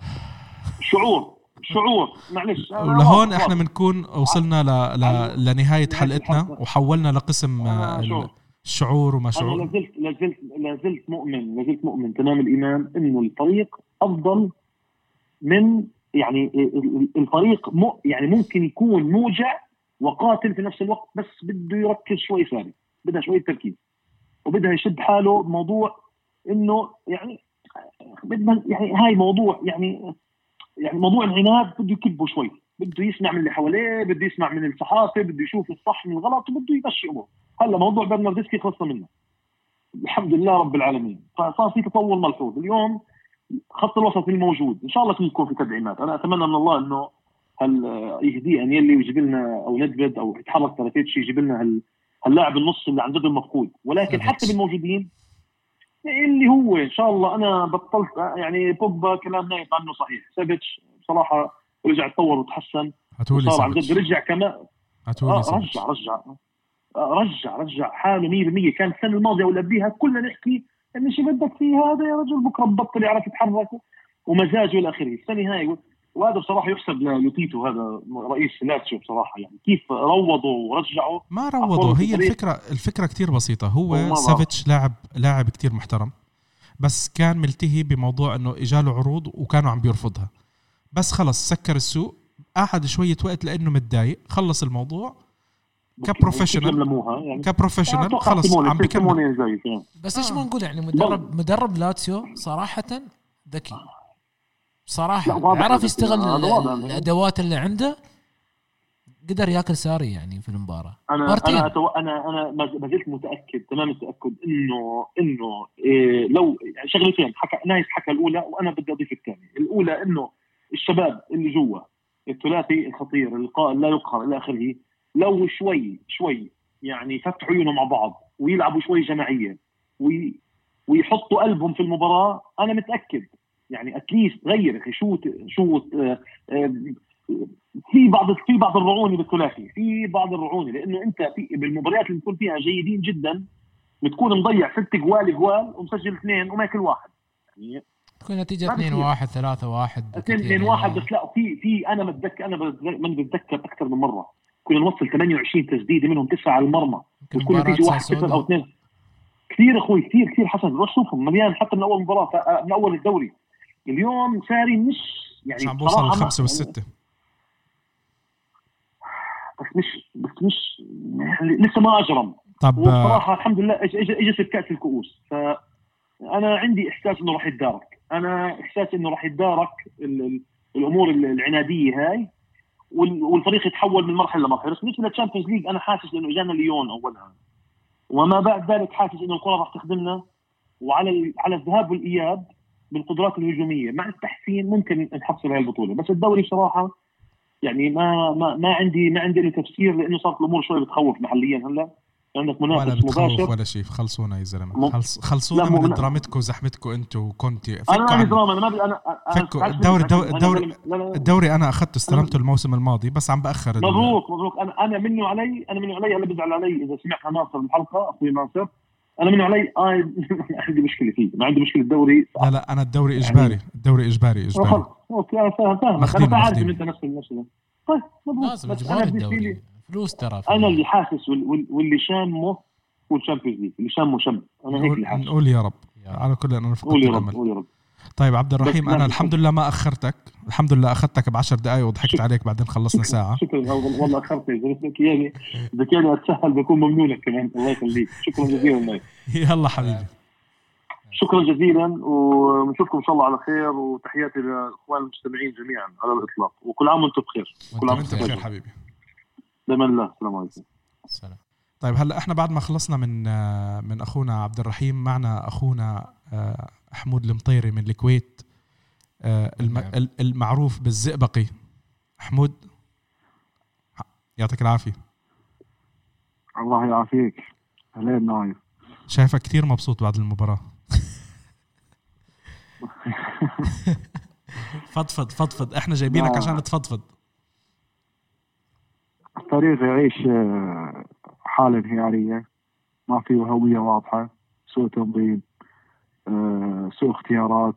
شعور. شعور. معلش. ولهون إحنا بنكون وصلنا ل... ل... لنهاية حلقتنا. وحولنا لقسم شعور. وما أنا شعور لازلت لازلت لازلت مؤمن لازلت مؤمن تمام الإيمان انه الفريق أفضل من يعني الفريق م يعني ممكن يكون موجع وقاتل في نفس الوقت بس بده يركز شوي ثاني بدها شوية تركيز وبدها يشد حاله بموضوع إنه يعني بدنا يعني هاي موضوع يعني يعني موضوع العناد بده يكبه شوي بده يسمع من اللي حواليه بده يسمع من الصحافة بده يشوف الصح من الغلط وبده يمشي امور هلا موضوع برناردسكي خلصنا منه. الحمد لله رب العالمين. فصار في تطور ملحوظ. اليوم خط الوسط الموجود. إن شاء الله يكون في تدعيمات. أنا أتمنى من الله إنه هل يهدي أن يلي ويجيب لنا أو ندفد أو يتحرك ترافيتش يجيب لنا هال هاللاعب النص اللي عن جد المفقود. ولكن. حتى بالموجودين اللي هو إن شاء الله أنا بطلت يعني بوجبا كلام نايف عنه صحيح. سافيتش بصراحة رجع تطور وتحسن. هاتولي صار عن جد رجع كمان هاتولي آه رجع رجع. رجع رجع حاله 100% كان السنة الماضية ولا قبليها كلنا نحكي إن شو بدك فيه هذا يا رجل؟ بكرة ببطل يعرف يتحرك ومزاجه إلى آخره. السنة هاي وهذا بصراحة يحسب لوتيتو هذا رئيس لاتسيو بصراحة. يعني كيف روضوا ورجعوا؟ ما روضوا. هي. الفكرة الفكرة كتير بسيطة. هو سافيتش لاعب لاعب كتير محترم بس كان ملتهي بموضوع إنه اجاله عروض وكانوا عم بيرفضها. بس خلص سكر السوق. قعد شوية وقت لأنه متضايق خلص الموضوع. ك professional. يعني ك professional خلص عم يعني. بس إيش. ما نقول يعني مدرب مدرب لاتسيو صراحة ذكي صراحة عرف يستغل. الأدوات اللي عنده قدر ياكل ساري يعني في المباراة أنا مرتين. أنا أتو... أنا أنا ما زلت متأكد تمام التاكد إنه إنه إيه لو يعني شغلتين حكى نايف حكى الأولى وأنا بدي أضيف الثانية، الأولى إنه الشباب اللي جوا الثلاثي الخطير القائد لا يقهر إلى آخره لو شوي شوي يعني فتحوا عيونهم مع بعض ويلعبوا شوي جماعيه وي... ويحطوا قلبهم في المباراة أنا متأكد. يعني at least غير أخي شوت شوت آه، آه، في بعض في بعض الرعونة بالثلاثي في بعض الرعونة لأنه أنت في بالمباريات اللي بتكون فيها جيدين جدا بتكون مضيع ست جوال جوال ومسجل اثنين وماكل واحد. يعني تكون نتيجة ما 2 بصير. 1 3 1 اثنين اثنين واحد بس لا في في أنا بتذكر أنا بتذكر أكثر من مرة. كنا نوصل 28 تسديده منهم تسعة على المرمى وتكون نتيجه واحد صفر أو اثنين. كثير أخوي كثير كثير حسن روح شوفهم. مليان حتى من أول مباراة ف- من أول الدوري. اليوم ساري مش يعني مش عم بوصل للخمسه والسته بس مش بس مش يعني لسه ما أجرم. طب آه، وبصراحة الحمد لله اجى في كاس الكؤوس. فانا عندي إحساس إنه راح يتدارك. أنا إحساس إنه راح يتدارك ال- ال- الأمور ال- العنادية هاي. والفريق يتحول من مرحلة لمرحله بس بالنسبة لل Champions League أنا حاسس إنه اجانا ليون أولها. وما بعد ذلك حاسس إنه الكرة راح تخدمنا. وعلى على الذهاب والإياب بالقدرات الهجومية. مع التحسين ممكن نحصل هاي البطولة. بس الدوري بصراحه يعني ما ما ما عندي ما عندي تفسير لأنه صارت الأمور شوي بتخوف محليا هلأ. عندك ولا منافس بتخوف مباشر. ولا شيء. خلصونا يا زلمة. خلص خلصونا من. درامتكم وزحمتكم أنتم وكونتي. أنا فكوا ما عندي عنه. دراما أنا ما بي- أنا أنا- فكوا. الدوري الدوري أنا- الدوري أنا أخذته استلمته الموسم الماضي بس عم بأخر مبروك مبروك. أنا أنا مني وعلي أنا مني وعلي هلا بزعل علي إذا سمعها ناصر الحلقة أخوي ناصر. أنا مني وعلي آه عندي مشكلة فيه ما عندي مشكلة الدوري. لا لا أنا الدوري إجباري. الدوري إجباري إجباري. خلص okay أنا فاهم فاهم. أنا ماخذينه. إنت نفس النفس ده. طيب مبروك. لازم أنا بالنسبة الدوري. فلوس ترى أنا اللي حاسس وال- وال- واللي شامه هو ال Champions League اللي شامه شم أنا هيك اللي حاسس. نقول يا رب. على كل أنا فقدت قول يا رب قول يا رب. طيب عبد الرحيم أنا الحمد لله ما أخرتك. الحمد لله اخذتك بعشر دقائق وضحكت شكراً. عليك بعدين خلصنا ساعة. شكرا. والله والله اخرت اذا بدك اياني بدك اياني اتسهل بكون ممنونك كمان. الله يخليك. شكرا جزيلا لك يلا حبيبي. شكرا جزيلا ونشوفكم إن شاء الله على خير وتحياتي للاخوان المستمعين جميعا على الإطلاق. وكل عام وأنتم بخير. كل عام انت بخير. حبيبي. بامان الله السلام عليكم. سلام. طيب هلا إحنا بعد ما خلصنا من آه، من أخونا عبد الرحيم معنا أخونا آه، حمود المطيري من الكويت آه، الم- نعم. ال- المعروف بالزئبقي. حمود يعطيك العافية. الله يعافيك. أهلين نايف شايفك كثير مبسوط بعد المباراة. فضفض فضفض. إحنا جايبينك لا. عشان تفضفض. الفريق يعيش آه، حالة انهيارية. ما في هوية واضحة سوء تنظيم آه، سوء اختيارات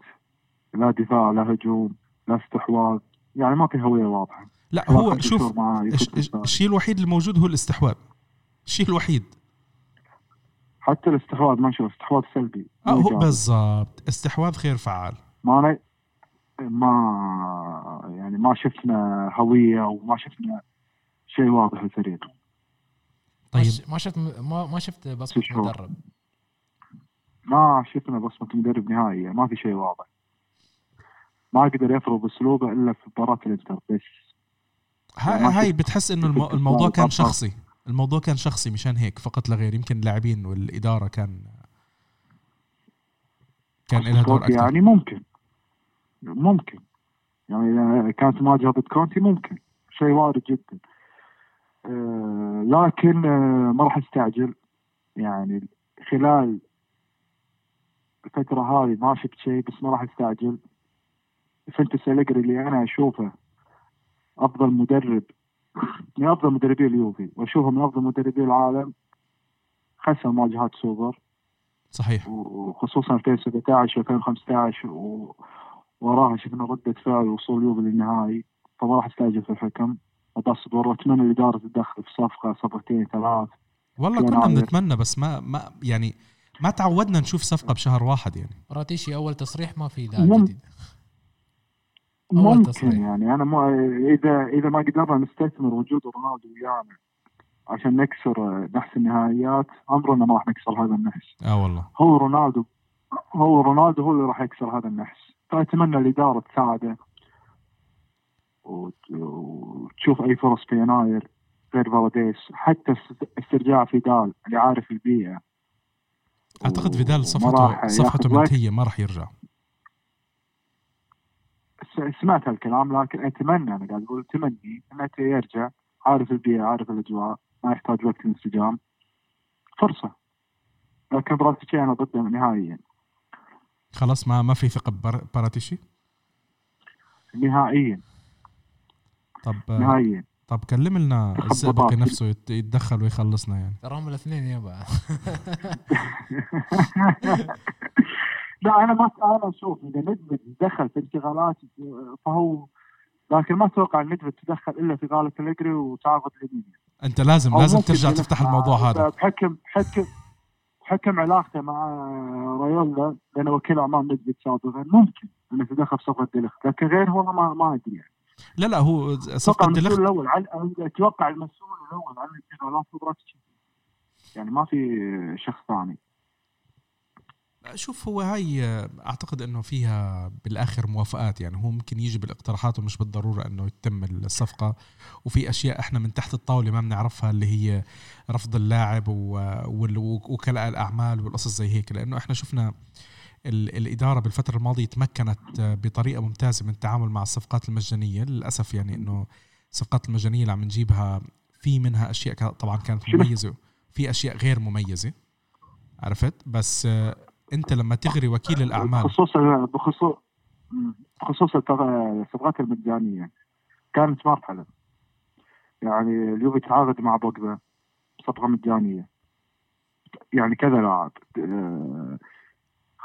لا دفاع لا هجوم لا استحواذ. يعني ما في هوية واضحة. لا هو شوف. الشيء الوحيد الموجود هو الاستحواذ. الشيء الوحيد. حتى الاستحواذ ما شوف استحواذ سلبي. آه هو. بالضبط. استحواذ غير فعال. ما ما يعني ما شفنا هوية وما شفنا شيء واضح للفريق ما طيب ما شفت ما ما شفت بصمة. مدرب. ما شفنا بصمة مدرب نهائية ما في شيء واضح. ما قدر يفرض أسلوبه إلا في مباراة الإنتر بس. هاي, ما هاي بتحس إنه الموضوع كان. شخصي. الموضوع كان شخصي مشان هيك فقط لا غير. يمكن اللاعبين والإدارة كان كان لها دور أكثر يعني ممكن. ممكن. يعني إذا كانت مواجهة ضد كونتي ممكن. شيء وارد جدا. لكن آه ما راح استعجل. يعني خلال الفترة هذه ما شفت شيء بس ما راح استعجل. فانت سالجري اللي أنا أشوفه أفضل مدرب من أفضل مدربي اليوفي وأشوفه من أفضل مدربي العالم خسر مواجهات سوبر صحيح. وخصوصا 2017 و2015 و- وراها شفنا ردة فعل وصول يوفي للنهائي فما راح استعجل في الحكم. وبصبر وأتمنى الاداره تتدخل في صفقة صفقتين ثلاث. والله كنا. بنتمنى بس ما ما يعني ما تعودنا نشوف صفقة بشهر واحد يعني. راتيشي أول تصريح ما في لاعب مم. جديد. أول ممكن تصريح. يعني. أنا ما إذا إذا ما قدرنا نستثمر وجود رونالدو ويانا عشان نكسر نحس النهائيات عمرنا ما راح نكسر هذا النحس. آه والله. هو رونالدو هو رونالدو هو اللي راح يكسر هذا النحس. فأتمنى الإدارة تساعده. وتشوف أي فرص في يناير غير فالديس حتى است- استرجاع فيدال اللي عارف البيئة. أعتقد فيدال صفحته صفحته. منتهيه ما راح يرجع. سمعت هالكلام لكن أتمنى أنا قاعد أقول تمني إنه يرجع. عارف البيئة عارف الأجواء ما يحتاج وقت الانسجام فرصة. لكن براتيتشي أنا ضده نهائيا. خلاص ما ما في ثقة باراتيشي نهائيا. طب نهائيا. طب كلم لنا. الزئبقي نفسه يت- يتدخل ويخلصنا يعني. تراهم الاثنين يابا لا أنا ما أنا أشوف إذا ندفد دخل في انشغالات فهو لكن ما أتوقع إن ندفد تدخل إلا في غالة الجري وتعاقد اليمين. أنت لازم لازم ترجع تفتح الموضوع هذا. بحكم بحكم بحكم علاقته مع رايولا لأنه وكيل اعمال ندفد سابقا ممكن إنه تدخل في صفقة ديليخت لكن غير هو ما ما أدري يعني. لا لا هو صفقة المسؤول الأول أتوقع المسؤول الأول عن هو براتشي يعني ما في شخص ثاني. شوف هو هاي آه، أعتقد إنه فيها بالآخر موافقات. يعني هو ممكن يجي بالاقتراحات ومش بالضرورة إنه يتم الصفقة. وفي أشياء إحنا من تحت الطاولة ما بنعرفها اللي هي رفض اللاعب ووكلاء الأعمال والقصص زي هيك. لأنه إحنا شفنا ال- الإدارة بالفترة الماضية تمكنت آه، بطريقة ممتازة من التعامل مع الصفقات المجانية. للأسف يعني إنه الصفقات المجانية اللي عم نجيبها في منها أشياء طبعا كانت؟ مميزة في أشياء غير مميزة. عرفت؟ بس آه، أنت لما تغري وكيل الأعمال بخصوص بخصوص بخصوص الصفقات المجانية كانت مرحله يعني اليوفي تعاقد مع بوجبا صفقة مجانية. يعني كذا لاعب آه،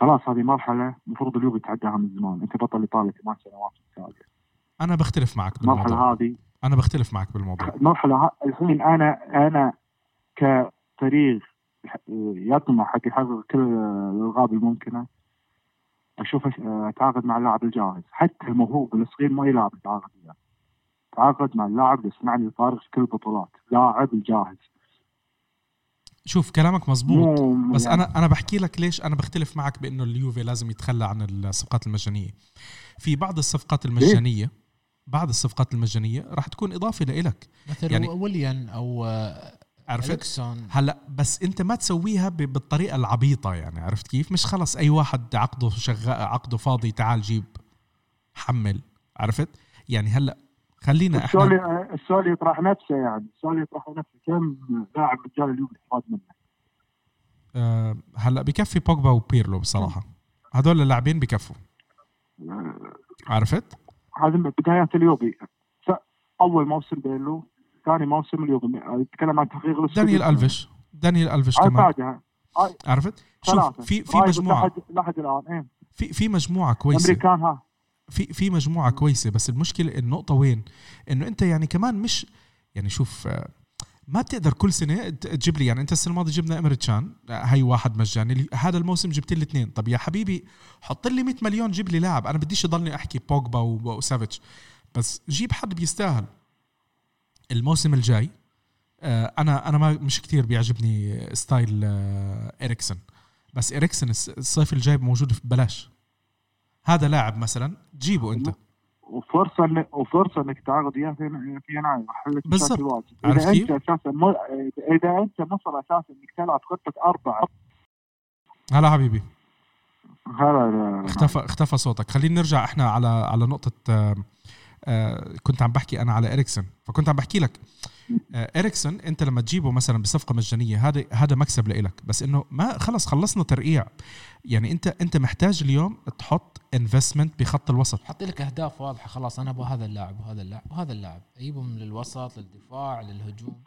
خلاص هذه مرحلة المفروض اليوفي يتعداها من زمان. أنت بطل إيطاليا ثمان سنوات متتاليه أنا بختلف معك بالموضوع. المرحلة هذه أنا بختلف معك بالموضوع. المرحلة ها- الحين أنا أنا كفريق يطمح حق يحقق كل الالغاب الممكنة أشوف أتعاقد مع اللاعب الجاهز. حتى الموهوب الصغير ما يلعب يتعاقد وياه تعاقد مع اللاعب اللي يصنع لي في كل البطولات. لاعب الجاهز. شوف كلامك مزبوط بس يعني. أنا أنا بحكي لك ليش أنا بختلف معك بأنه اليوفي لازم يتخلى عن الصفقات المجانية. في بعض الصفقات المجانية بعض الصفقات المجانية راح تكون إضافة لإلك. مثل يعني- ويليان أو آه، عرفت؟ هلأ بس أنت ما تسويها ب- بالطريقة العبيطة يعني عرفت كيف؟ مش خلص أي واحد عقده شغال عقده فاضي تعال جيب حمل عرفت؟ يعني هلأ خلينا إحنا السؤال يطرح نفسه يعني. السؤال يطرح نفسه. كم لاعب رجال اليوفي استفاد منه؟ آه هلا بكفي بوجبا وبيرلو بصراحة. هدول اللاعبين بكفوا. عرفت؟ هذا من بدايات اليوفي س- أول موسم بيلو ثاني موسم اليوفي يتكلم عن تحقيق. دانيال ألفيش. دانيال ألفيش كمان. بعدها عرفت؟ شوف. في في مجموعة. لحد الآن إيه. في في مجموعة كويسة. الامريكان ها. في في مجموعة كويسة بس المشكلة النقطة وين؟ إنه أنت يعني كمان مش يعني شوف آه، ما بتقدر كل سنة تجيب لي يعني أنت السنة الماضية جبنا امريتشان هي واحد مجاني هذا الموسم جبت لي اثنين. طب يا حبيبي حط لي 100 مليون جيب لي لاعب. أنا بديش أضلني أحكي بوجبا وسافيتش. بس جيب حد بيستاهل. الموسم الجاي آه، أنا أنا ما مش كتير بيعجبني style آه، اريكسن بس اريكسن الصيف الجاي موجود ببلاش. هذا لاعب مثلا جيبه أنت. وفرصة إن وفرصة إنك تعاقد إياه في في يناير حلت بالضبط. واجد. إذا؟ أنت أساسا مو... إذا أنت مصر أساسا إنك تلعب خطة أربعة. هلا حبيبي. هذا اختفى اختفى صوتك. خلينا نرجع إحنا على على نقطة كنت عم بحكي أنا على إريكسون فكنت عم بحكي لك آه، إريكسون أنت لما تجيبه مثلا بصفقة مجانية هذا هذا مكسب لإلك بس إنه ما خلص خلصنا ترقيع. يعني انت أنت محتاج اليوم تحط investment بخط الوسط. حط لك أهداف واضحة خلاص أنا أبغى هذا اللاعب وهذا اللاعب وهذا اللاعب. اجيبهم للوسط للدفاع للهجوم.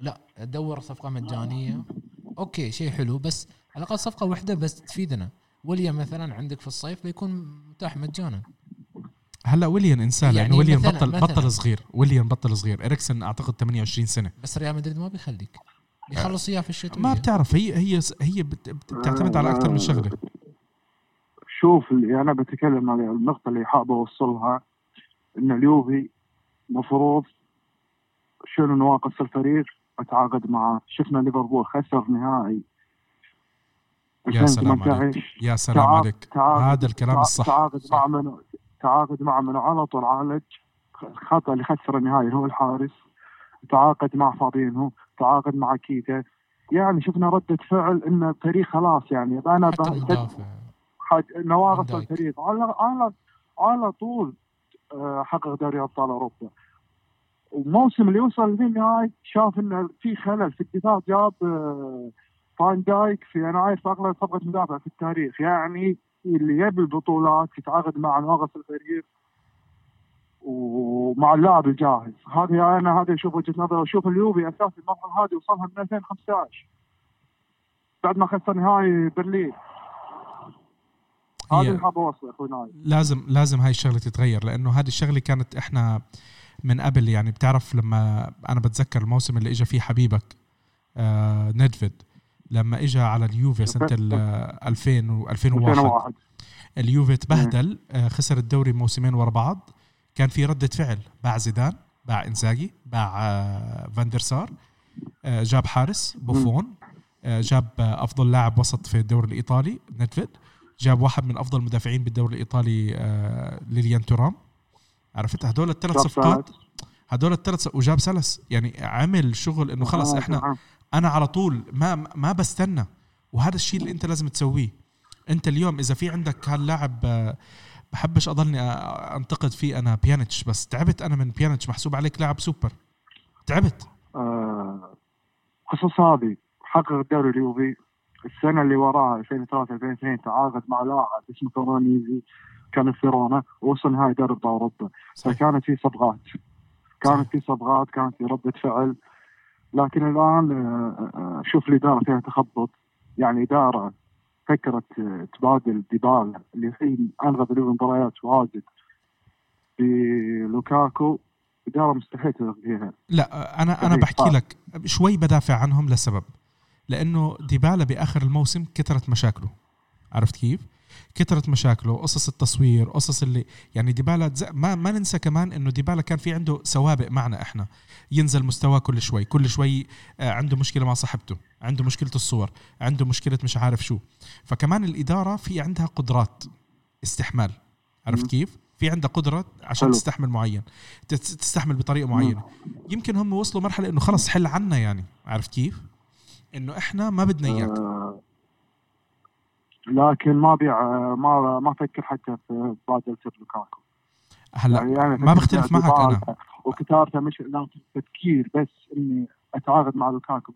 لا ادور صفقة مجانية. okay شيء حلو بس على الأقل صفقة واحدة بس تفيدنا. وليا مثلا عندك في الصيف بيكون متاح مجانا. هلا ويليام إنسان يعني يعني ويليام مثلاً- بطل مثلاً. بطل صغير ويليام بطل صغير. اريكسون أعتقد 28 سنة. بس ريال مدريد ما بيخليك. بيخلص اياه في الشتويه ما بتعرف هي هي هي بت- بت- بتعتمد على أكثر من شغلة. شوف اللي أنا بتكلم على النقطة اللي حابب أوصلها إن اليوفي مفروض شنو نواقص الفريق؟ أتعاقد معاه شفنا ليفربول خسر نهائي. يا سلام 2018 يا سلام عليك. هذا الكلام الصح. تعاقد. مع منو؟ تعاقد مع منو على طول عالج الخطأ اللي خسر النهائي هو الحارس. تعاقد مع فابينهو تعاقد مع كيتا يعني شفنا ردة فعل إن الفريق خلاص يعني. أنا نواقص. الفريق. على على على طول آه، حقق دوري أبطال أوروبا. الموسم اللي وصل للنهاية شاف إن في خلل في الدفاع. جاب آه، فان دايك في يناير في اغلى صفقة مدافع في التاريخ. يعني اللي يبي البطولات يتعاقد مع نواقص الفريق ومع اللاعب الجاهز. هذه أنا هذا أشوف وجهة نظري. واشوف اليوفي أساسا المرحله هذه وصلها من 2015 بعد ما خسر نهائي برلين. هذا هي- اللي حاب أوصله أخوي لازم لازم هاي الشغلة تتغير لأنه هذه الشغلة كانت إحنا من قبل يعني بتعرف لما أنا بتذكر الموسم اللي اجى فيه حبيبك آه ندفيد لما اجى على اليوفي سنة ال 2000 و 2001 2001 اليوفي تبهدل آه خسر الدوري موسمين ورا بعض. كان في ردة فعل باع زيدان باع إنزاجي باع آه فاندر سار آه جاب حارس بوفون جاب أفضل لاعب وسط في الدوري الإيطالي ندفيد جاب واحد من أفضل المدافعين بالدوري الإيطالي ليليان تورام. عرفت؟ هدول الثلاث صفقات. هدول الثلاث وجاب سلس يعني عمل شغل إنه خلص إحنا. أنا على طول ما ما بستنى. وهذا الشيء اللي أنت لازم تسويه. أنت اليوم إذا في عندك هاللاعب آه، بحبش أضلني آه، أنتقد فيه أنا بيانيتش بس تعبت أنا من بيانيتش. محسوب عليك لاعب سوبر. تعبت. آه، خصوص هذه حقق الدوري اليوفي. السنة اللي وراها 2003 2002 تعاقد مع لاعب اسمه كامورانيزي كان في فيرونا ووصل نهائي دوري أبطال أوروبا. فكانت في صبغات كانت في صبغات كانت في ردة فعل. لكن الآن آه، آه، شوف الاداره فيها تخبط. يعني اداره فكرة آه، تبادل ديبالا اللي الحين ألغى باليوفي مباريات واجد بلوكاكو. اداره مستحيل فيها. لا أنا أنا بحكي. لك شوي بدافع عنهم لسبب. لأنه ديبالا بآخر الموسم كثرت مشاكله. عرفت كيف؟ كثره مشاكله قصص التصوير قصص اللي يعني ديبالا ما ما ننسى كمان إنه ديبالا كان في عنده سوابق معنا إحنا. ينزل مستواه كل شوي كل شوي آه، عنده مشكلة مع صاحبته عنده مشكلة الصور عنده مشكلة مش عارف شو. فكمان الإدارة في عندها قدرات استحمال. عرفت. كيف؟ في عندها قدرة عشان حلو. تستحمل معين تستحمل بطريقة معينة. يمكن هم وصلوا مرحلة إنه خلص حل عنا يعني. عرفت كيف؟ إنه إحنا ما بدنا إياك. آه، لكن ما بيع ما ما أفكر حتى في بادلة لوكاكو. هلا يعني ما بختلف معك أنا. وكتارته مش لا تفكير بس إني أتعاقد مع لوكاكو.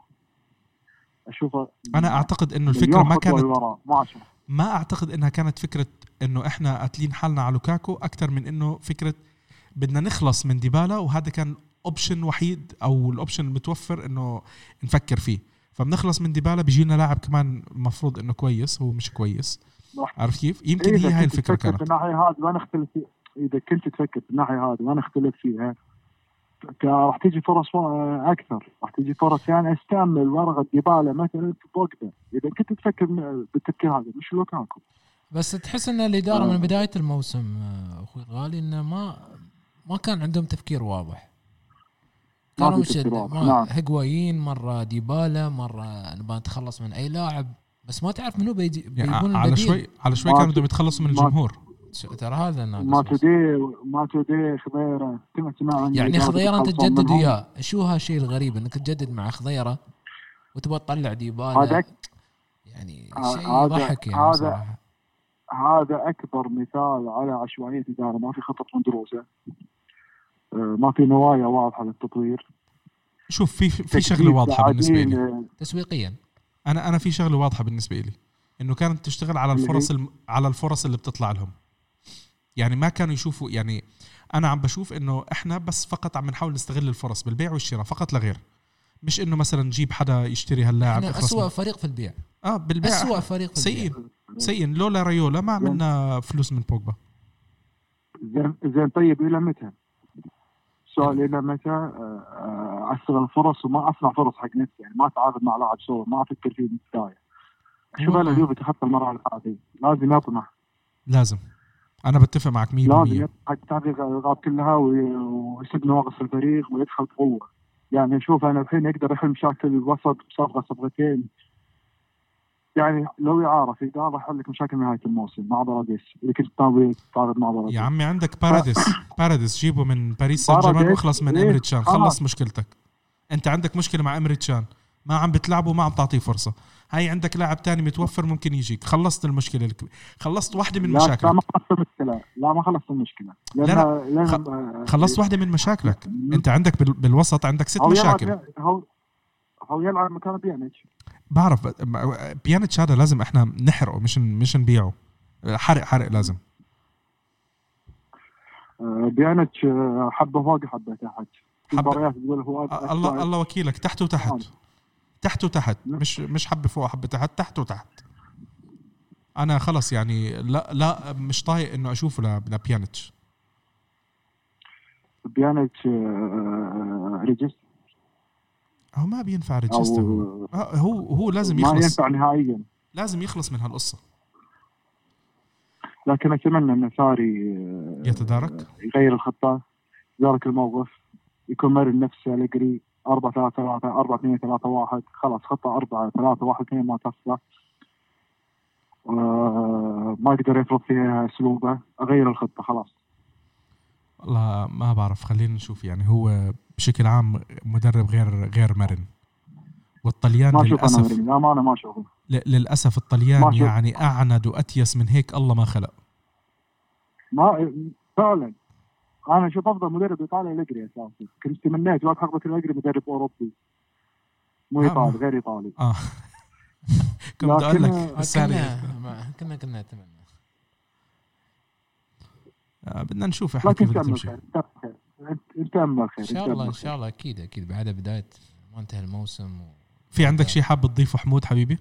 أشوفه أنا أعتقد إنه الفكرة ما كانت ما ما أعتقد إنها كانت فكرة إنه إحنا قاتلين حالنا على لوكاكو أكثر من إنه فكرة بدنا نخلص من ديبالا وهذا كان option وحيد أو ال option المتوفر إنه نفكر فيه. فبنخلص من ديبالا بيجينا لاعب كمان المفروض إنه كويس هو مش كويس. عارف كيف؟ يمكن هي هاي كنت الفكرة كانت. الناحيه هذه وأنا اختلف في- إذا كنت تفكر في الناحيه هذه وأنا اختلف فيها. راح تيجي فرص أكثر. راح تيجي فرص يعني أستعمل ورقة ديبالا مثلا في بوجبا. إذا كنت تفكر بالتفكير هذا مش لوكاكو. بس تحس إن الإدارة آه. من بداية الموسم آه، أخوي الغالي إنه ما ما كان عندهم تفكير واضح. ما كانوا نعم. هيغوايين مرة ديبالا مرة نبغى نتخلص من أي لاعب. بس ما تعرف منو بيجي يعني بيكون على البديل شوي على شوي كانوا بدهم يتخلصوا من الجمهور. ترى هذا الناقص ما. تدي ما تدي خضيرة. يعني خضيرة أنت تجدد. وياه. شو هالشيء الغريب؟ إنك تجدد مع خضيرة وتبغى تطلع ديبالا هذا يعني ه- شيء هذا- يضحك يعني هذا- صراحة هذا أكبر مثال على عشوائية إدارة. ما في خطط مدروسه آه، ما في نوايا واضحة للتطوير. شوف في في شغلة واضحة بالنسبة لي. آه، تسويقيا. أنا أنا في شغلة واضحة بالنسبة لي إنه كانت تشتغل على الفرص الم... على الفرص اللي بتطلع لهم. يعني ما كانوا يشوفوا يعني أنا عم بشوف إنه إحنا بس فقط عم نحاول نستغل الفرص بالبيع والشراء فقط لا غير. مش إنه مثلا نجيب حدا يشتري هاللاعب إحنا اسوء. فريق في البيع. آه بالبيع. اسوء فريق في البيع. سيئين سيئين لولا ريولا ما عملنا فلوس من بوجبا. زين زين طيب إلى متى؟ السؤال إلى متى آه، آه، استغل الفرص وما أصنع فرص حق نفسي يعني ما أتعاقد مع لاعب سوى ما أفكر فيه من البدايه شوف أنا والله. اليوفي تخطى المرحلة هذه لازم يطمح لازم. أنا بتفق معك 100% لازم يطمح. تحقيق الالقاب كلها وي- ويسد نواقص الفريق ويدخل بقوه يعني شوف أنا الحين يقدر يحل مشاكل الوسط بصفقة صفقتين. يعني لو يعرف يقدر يحل لك مشاكل نهاية الموسم مع باراديس. إذا كنت ناوي تتعاقد مع باراديس. يا عمي عندك باراديس. باراديس جيبه من باريس سان جيرمان واخلص من إيه، إمري تشان. خلاص. خلص مشكلتك. أنت عندك مشكلة مع إمري تشان. ما عم بتلعبه وما عم تعطيه فرصة. هاي عندك لاعب تاني متوفر ممكن يجيك. خلصت المشكلة الك... خلصت واحدة من لا لا مشاكلك. ما خلصت المشكلة. لا ما خلصت المشكلة. لا، آه، خلصت واحدة من مشاكلك. أنت عندك بال... بالوسط عندك ست مشاكل. هو هو يلعب مكان بيانيتش. بعرف بيانيتش هذا لازم إحنا نحرقه مش مش نبيعه. حرق حرق لازم. بيانيتش آه، حبه فوق حبه تحت حبة- الله الله وكيلك. تحت وتحت. نعم. تحت وتحت. مش مش حبة فوق حبة تحت. تحت وتحت. أنا خلص يعني. لا لا مش طايق إنه أشوفه ل- لبيانيتش بيانيتش آه، ريجست هو ما بينفع regista هو أو آه، هو هو لازم ما يخلص. ينفع نهائيا. لازم يخلص من هالقصة. لكن أتمنى إن ساري آه، يتدارك. يغير الخطة يدارك الموقف يكون مرن نفسه الجري 4 3 3 4 2 3 1 خلاص خطة 4 3 1 2 ما تصلح. آه، ما يقدر يفرض فيها أسلوبه. أغير الخطة خلاص. والله ما بعرف خلينا نشوف يعني. هو بشكل عام مدرب غير غير مرن. والطليان ما للأسف لا ما أنا ما اشوفه للأسف الطليان. يعني أعند وأتيس من هيك الله ما خلق. ما فعلا. أنا أشوف أفضل مدرب إيطالي الجري أساسا كنت تمنيت بعد حقبه الجري مدرب أوروبي. مو آه، إيطالي غير إيطالي. آه. كنت أقول لك؟ كنا كنا نتمنى. بدنا نشوف إحنا كيف تمشي. خير. تامل خير. إن شاء الله إن. شاء الله أكيد أكيد. بعد بداية ما انتهى الموسم و... في عندك شيء حاب تضيفه حمود حبيبي؟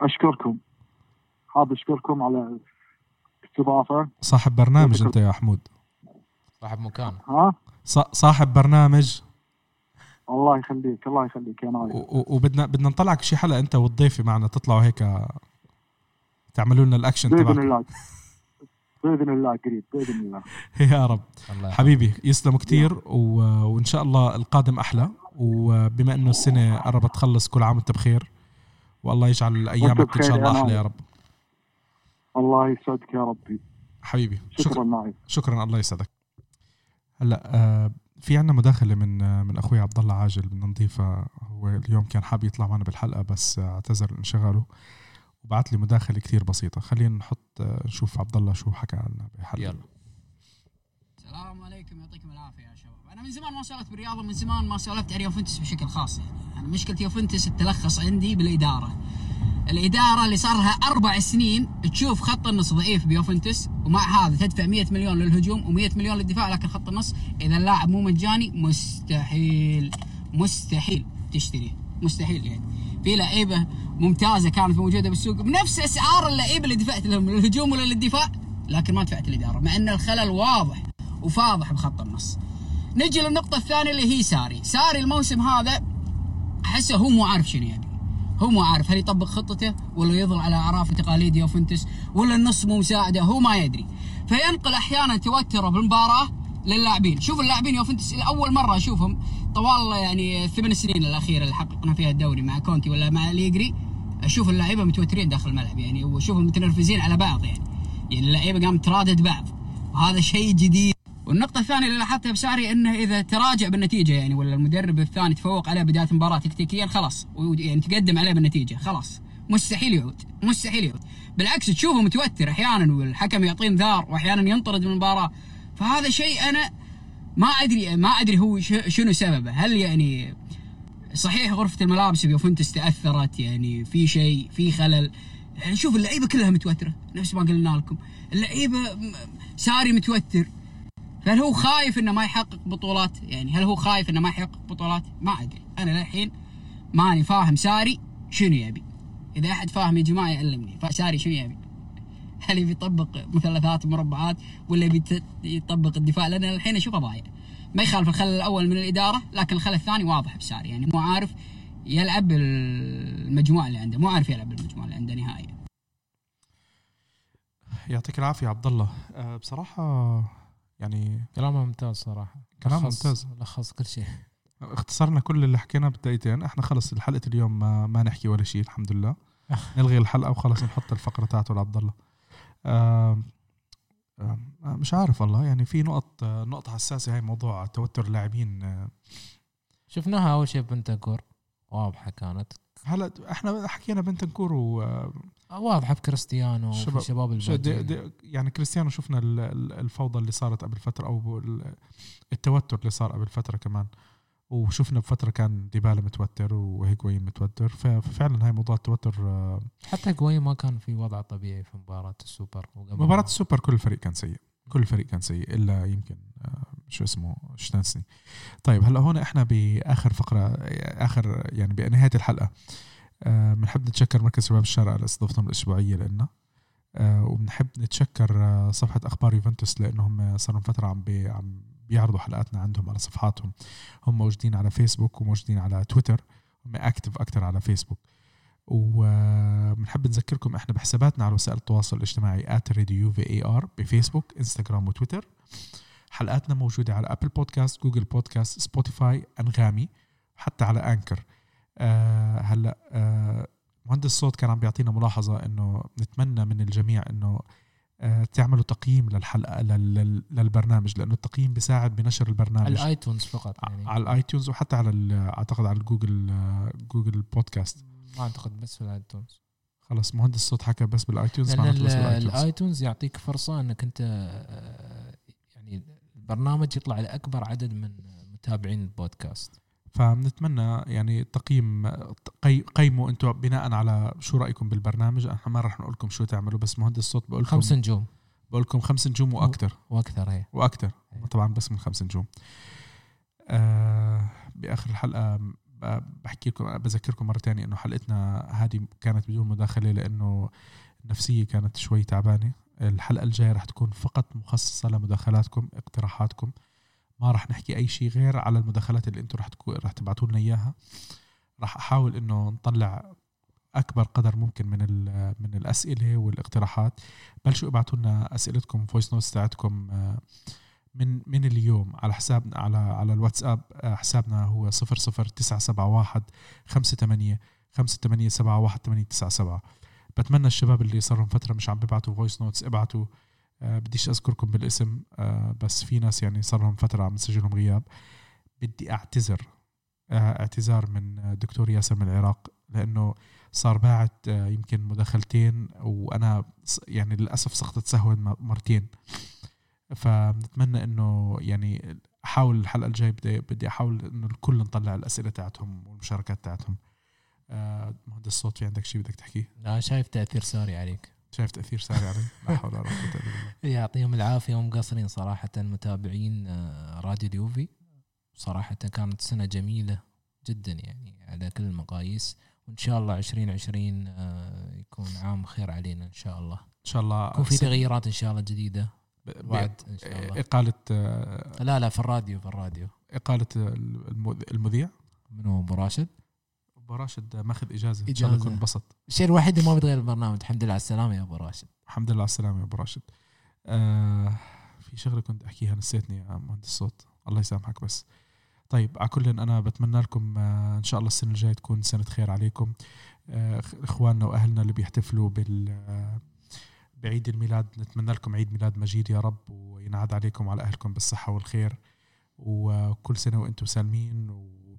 أشكركم. حاب أشكركم على الاستضافة. صاحب برنامج أنت يا حمود. صاحب مكان. ها؟ ص- صاحب برنامج. الله يخليك الله يخليك يا نايف. وبدنا بدنا نطلعك شي حلقة أنت والضيفه معنا تطلعوا هيك تعملوا لنا الأكشن بإذن تبعكم. الله. بإذن الله قريب بإذن الله. يا رب. الله. حبيبي يسلموا كتير و... وإن شاء الله القادم أحلى. وبما إنه السنة قربت تخلص كل عام وأنت بخير. والله يجعل أيامك إن شاء الله يا أحلى يا. رب. الله يسعدك يا ربي. حبيبي شكرا شكرا. نايف. شكرا الله يسعدك. هلأ آه في عنا مداخلة من آه من أخوي عبد الله عاجل بدنا نضيفها هو اليوم كان حابب يطلع معنا بالحلقة بس آه، اعتذر انشغاله. وبعت لي مداخلة كثير بسيطة. خلينا نحط آه، نشوف عبد الله شو حكى عنا بحلقه يلا. السلام عليكم يعطيكم العافية يا شباب. أنا من زمان ما سولفت بالرياضة من زمان ما سولفت عن يوفنتوس بشكل خاص. يعني أنا مشكلة يوفنتوس تلخص عندي بالإدارة. الإدارة اللي صار لها أربع سنين تشوف خط النص ضعيف بيوفنتوس ومع هذا تدفع 100 مليون للهجوم و100 مليون للدفاع لكن خط النص إذا اللاعب مو مجاني مستحيل مستحيل تشتريه. مستحيل يعني. في لعيبة ممتازة كانت موجودة بالسوق بنفس أسعار اللعيبة اللي دفعت لهم للهجوم ولا للدفاع لكن ما دفعت الاداره مع إن الخلل واضح وفاضح بخط النص. نجي للنقطة الثانية اللي هي ساري. ساري الموسم هذا أحسه هو مو عارف شنو يبي. هو مو عارف هل يطبق خطته ولا يظل على أعراف وتقاليد يوفنتوس ولا النص مو مساعده هو ما يدري. فينقل أحيانا توتره بالمباراة للاعبين. شوف اللاعبين يوفنتوس لاول مرة أشوفهم طوال يعني الثمان سنين الاخيره اللي حققنا فيها الدوري مع كونتي ولا مع ليجري أشوف اللعيبة متوترين داخل الملعب يعني وأشوفهم متنرفزين على بعض يعني. يعني اللعيبة قامت ترادد بعض. وهذا شيء جديد. والنقطة الثانية اللي لاحظتها بساري إنه إذا تراجع بالنتيجة يعني ولا المدرب الثاني تفوق عليه بداية المباراة تكتيكيا خلاص. يعني تقدم عليه بالنتيجة خلاص. مستحيل يعود. مستحيل يعود. بالعكس تشوفه متوتر أحيانا والحكم يعطيه انذار واحيانا ينطرد من المباراة. فهذا شيء أنا ما أدري ما أدري هو شنو سببه هل يعني صحيح غرفة الملابس بيوفنتوس تأثرت يعني في شيء في خلل يعني شوف اللعيبة كلها متوترة نفس ما قلنا لكم اللعيبة م- ساري متوتر هل هو خايف إنه ما يحقق بطولات؟ يعني هل هو خايف إنه ما يحقق بطولات؟ ما أدري، أنا للحين ماني فاهم ساري شنو يبي. إذا أحد فاهم يا جماعة يعلمني، ساري شنو يبي؟ هل يبي يطبق مثلثات مربعات ولا يبي يطبق الدفاع؟ لأن الحين اشوفه ضايع. ما يخالف الخلل الأول من الإدارة، لكن الخلل الثاني واضح بساري، يعني مو عارف يلعب بالمجموعه اللي عنده، مو عارف يلعب بالمجموعه اللي عنده نهائيا. يعطيك العافية عبد الله آه بصراحة يعني كلامه ممتاز صراحة كلام ممتاز. لخص كل شيء اختصرنا كل اللي حكيناه بدقيقتين إحنا خلص حلقه اليوم ما, ما نحكي ولا شيء الحمد لله نلغي الحلقة وخلص نحط الفقره تاعته لعبد الله مش عارف والله. يعني في نقط آه، نقطة حساسة هاي موضوع توتر اللاعبين آه، شفناها أول شيء بنتاكور واضحة كانت. هلا إحنا حكينا بنتنكور و آه، واضحة بكريستيانو شباب- وفي شباب الباقيين يعني كريستيانو شفنا ال- ال- الفوضى اللي صارت قبل فترة ال- التوتر اللي صار قبل فترة كمان. وشفنا بفترة كان ديبالا متوتر وهيجوين متوتر ففعلا هاي موضوع التوتر آه، حتى كوي ما كان في وضع طبيعي في مباراة السوبر وقبل مباراة السوبر كل الفريق كان سيء كل الفريق كان سيء إلا يمكن آه، شو اسمه شتانسني. طيب هلأ هون إحنا بآخر فقرة آخر يعني بنهاية الحلقة آه، بنحب نتشكر مركز شباب الشارع على استضافتهم الاسبوعيه لنا وبنحب نتشكر صفحة أخبار يوفنتوس لأنهم صار فترة عم عم بيعرضوا حلقاتنا عندهم على صفحاتهم. هم موجودين على فيسبوك وموجودين على تويتر هم active أكثر على فيسبوك وبنحب نذكركم إحنا بحساباتنا على وسائل التواصل الاجتماعي ار بفيسبوك انستغرام وتويتر. حلقاتنا موجودة على Apple Podcast Google Podcast Spotify أنغامي حتى على Anchor آه هلأ آه مهندس الصوت كان عم بيعطينا ملاحظة إنه نتمنى من الجميع آه تعملوا تقييم للحلقة لل- لل- للبرنامج لأنه التقييم بيساعد بنشر البرنامج. ال iTunes فقط يعني. على ال iTunes وحتى على أعتقد على الجوجل آه، Google Podcast. ما أعتقد بس في ال iTunes. خلص مهندس الصوت حكى بس بال iTunes معناته بس ال- بال iTunes. ال iTunes يعطيك فرصة إنك أنت آه، يعني البرنامج يطلع لأكبر عدد من متابعين البودكاست. فبنتمنى يعني تقييم قي... قيموا أنتم بناء على شو رأيكم بالبرنامج. إحنا ما راح نقول لكم شو تعملوا بس مهندس الصوت بقول لكم خمس نجوم. بقول لكم خمس نجوم وأكثر. وأكثر هي وأكثر. أيوة. طبعا بس من خمس نجوم. آه بآخر الحلقة ب- بحكي لكم بذكركم مرة تانية إنه حلقتنا هذه كانت بدون مداخلة لأنه النفسية كانت شوي تعبانة. الحلقة الجاية رح تكون فقط مخصصة لمداخلاتكم اقتراحاتكم. ما رح نحكي أي شيء غير على المداخلات اللي أنتم رح تكون رح تبعتوا لنا إياها. رح أحاول إنه نطلع أكبر قدر ممكن من من الأسئلة والاقتراحات. بلشوا ابعتوا لنا أسئلتكم voice notes تاعتكم آه، من من اليوم على حسابنا على على الواتساب آه، حسابنا هو 00971 58 5871 897 بتمنى الشباب اللي صار لهم فترة مش عم بيبعتوا voice notes ابعتوا بديش أذكركم بالاسم آه، بس في ناس يعني صار لهم فترة عم نسجلهم غياب. بدي أعتذر آه، اعتذار من آه، دكتور ياسر من العراق لأنه صار باعت آه، يمكن مداخلتين وأنا يعني للأسف سقطت سهوا مرتين. فبنتمنى إنه يعني أحاول الحلقة الجاية بدي بدي أحاول إنه الكل نطلع الأسئلة تاعتهم والمشاركات تاعتهم. آه، مهندس الصوت في عندك شيء بدك تحكيه لا شايف تأثير ساري عليك. شايف تأثير ساري علي لا حول ولا قوة إلا بالله. يعطيهم العافية ومقصرين صراحة متابعين آه، راديو ديوفي. صراحة كانت سنة جميلة جدا يعني على كل المقاييس. وإن شاء الله 2020 آه، يكون عام خير علينا إن شاء الله. إن شاء الله يكون في تغييرات إن شاء الله جديدة. ب- ب- وعد إن شاء الله. إقالة آه، لا لا في الراديو في الراديو. إقالة المذ- المذيع؟ منو؟ أبو راشد. أبو راشد ماخذ إجازة. إن شاء الله. يكون انبسط. الشيء الوحيد اللي ما بيتغير البرنامج. الحمد لله على السلامة يا أبو راشد. الحمد لله على السلامة يا أبو راشد. آه في شغلة كنت أحكيها نسيتني يا مهندس الصوت. الله يسامحك بس. طيب على كل أنا بتمنى لكم آه إن شاء الله السنة الجاية تكون سنة خير عليكم. آه إخواننا وأهلنا اللي بيحتفلوا بال آه، بعيد الميلاد. نتمنى لكم عيد ميلاد مجيد يا رب وينعاد عليكم وعلى أهلكم بالصحة والخير. وكل سنة وأنتم سالمين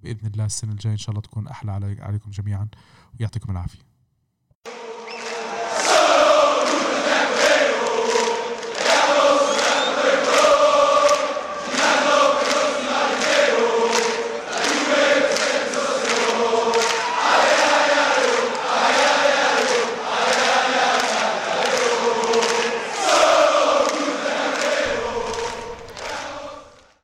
وباذن الله السنة الجاية إن شاء الله تكون أحلى علي- عليكم جميعا ويعطيكم العافية.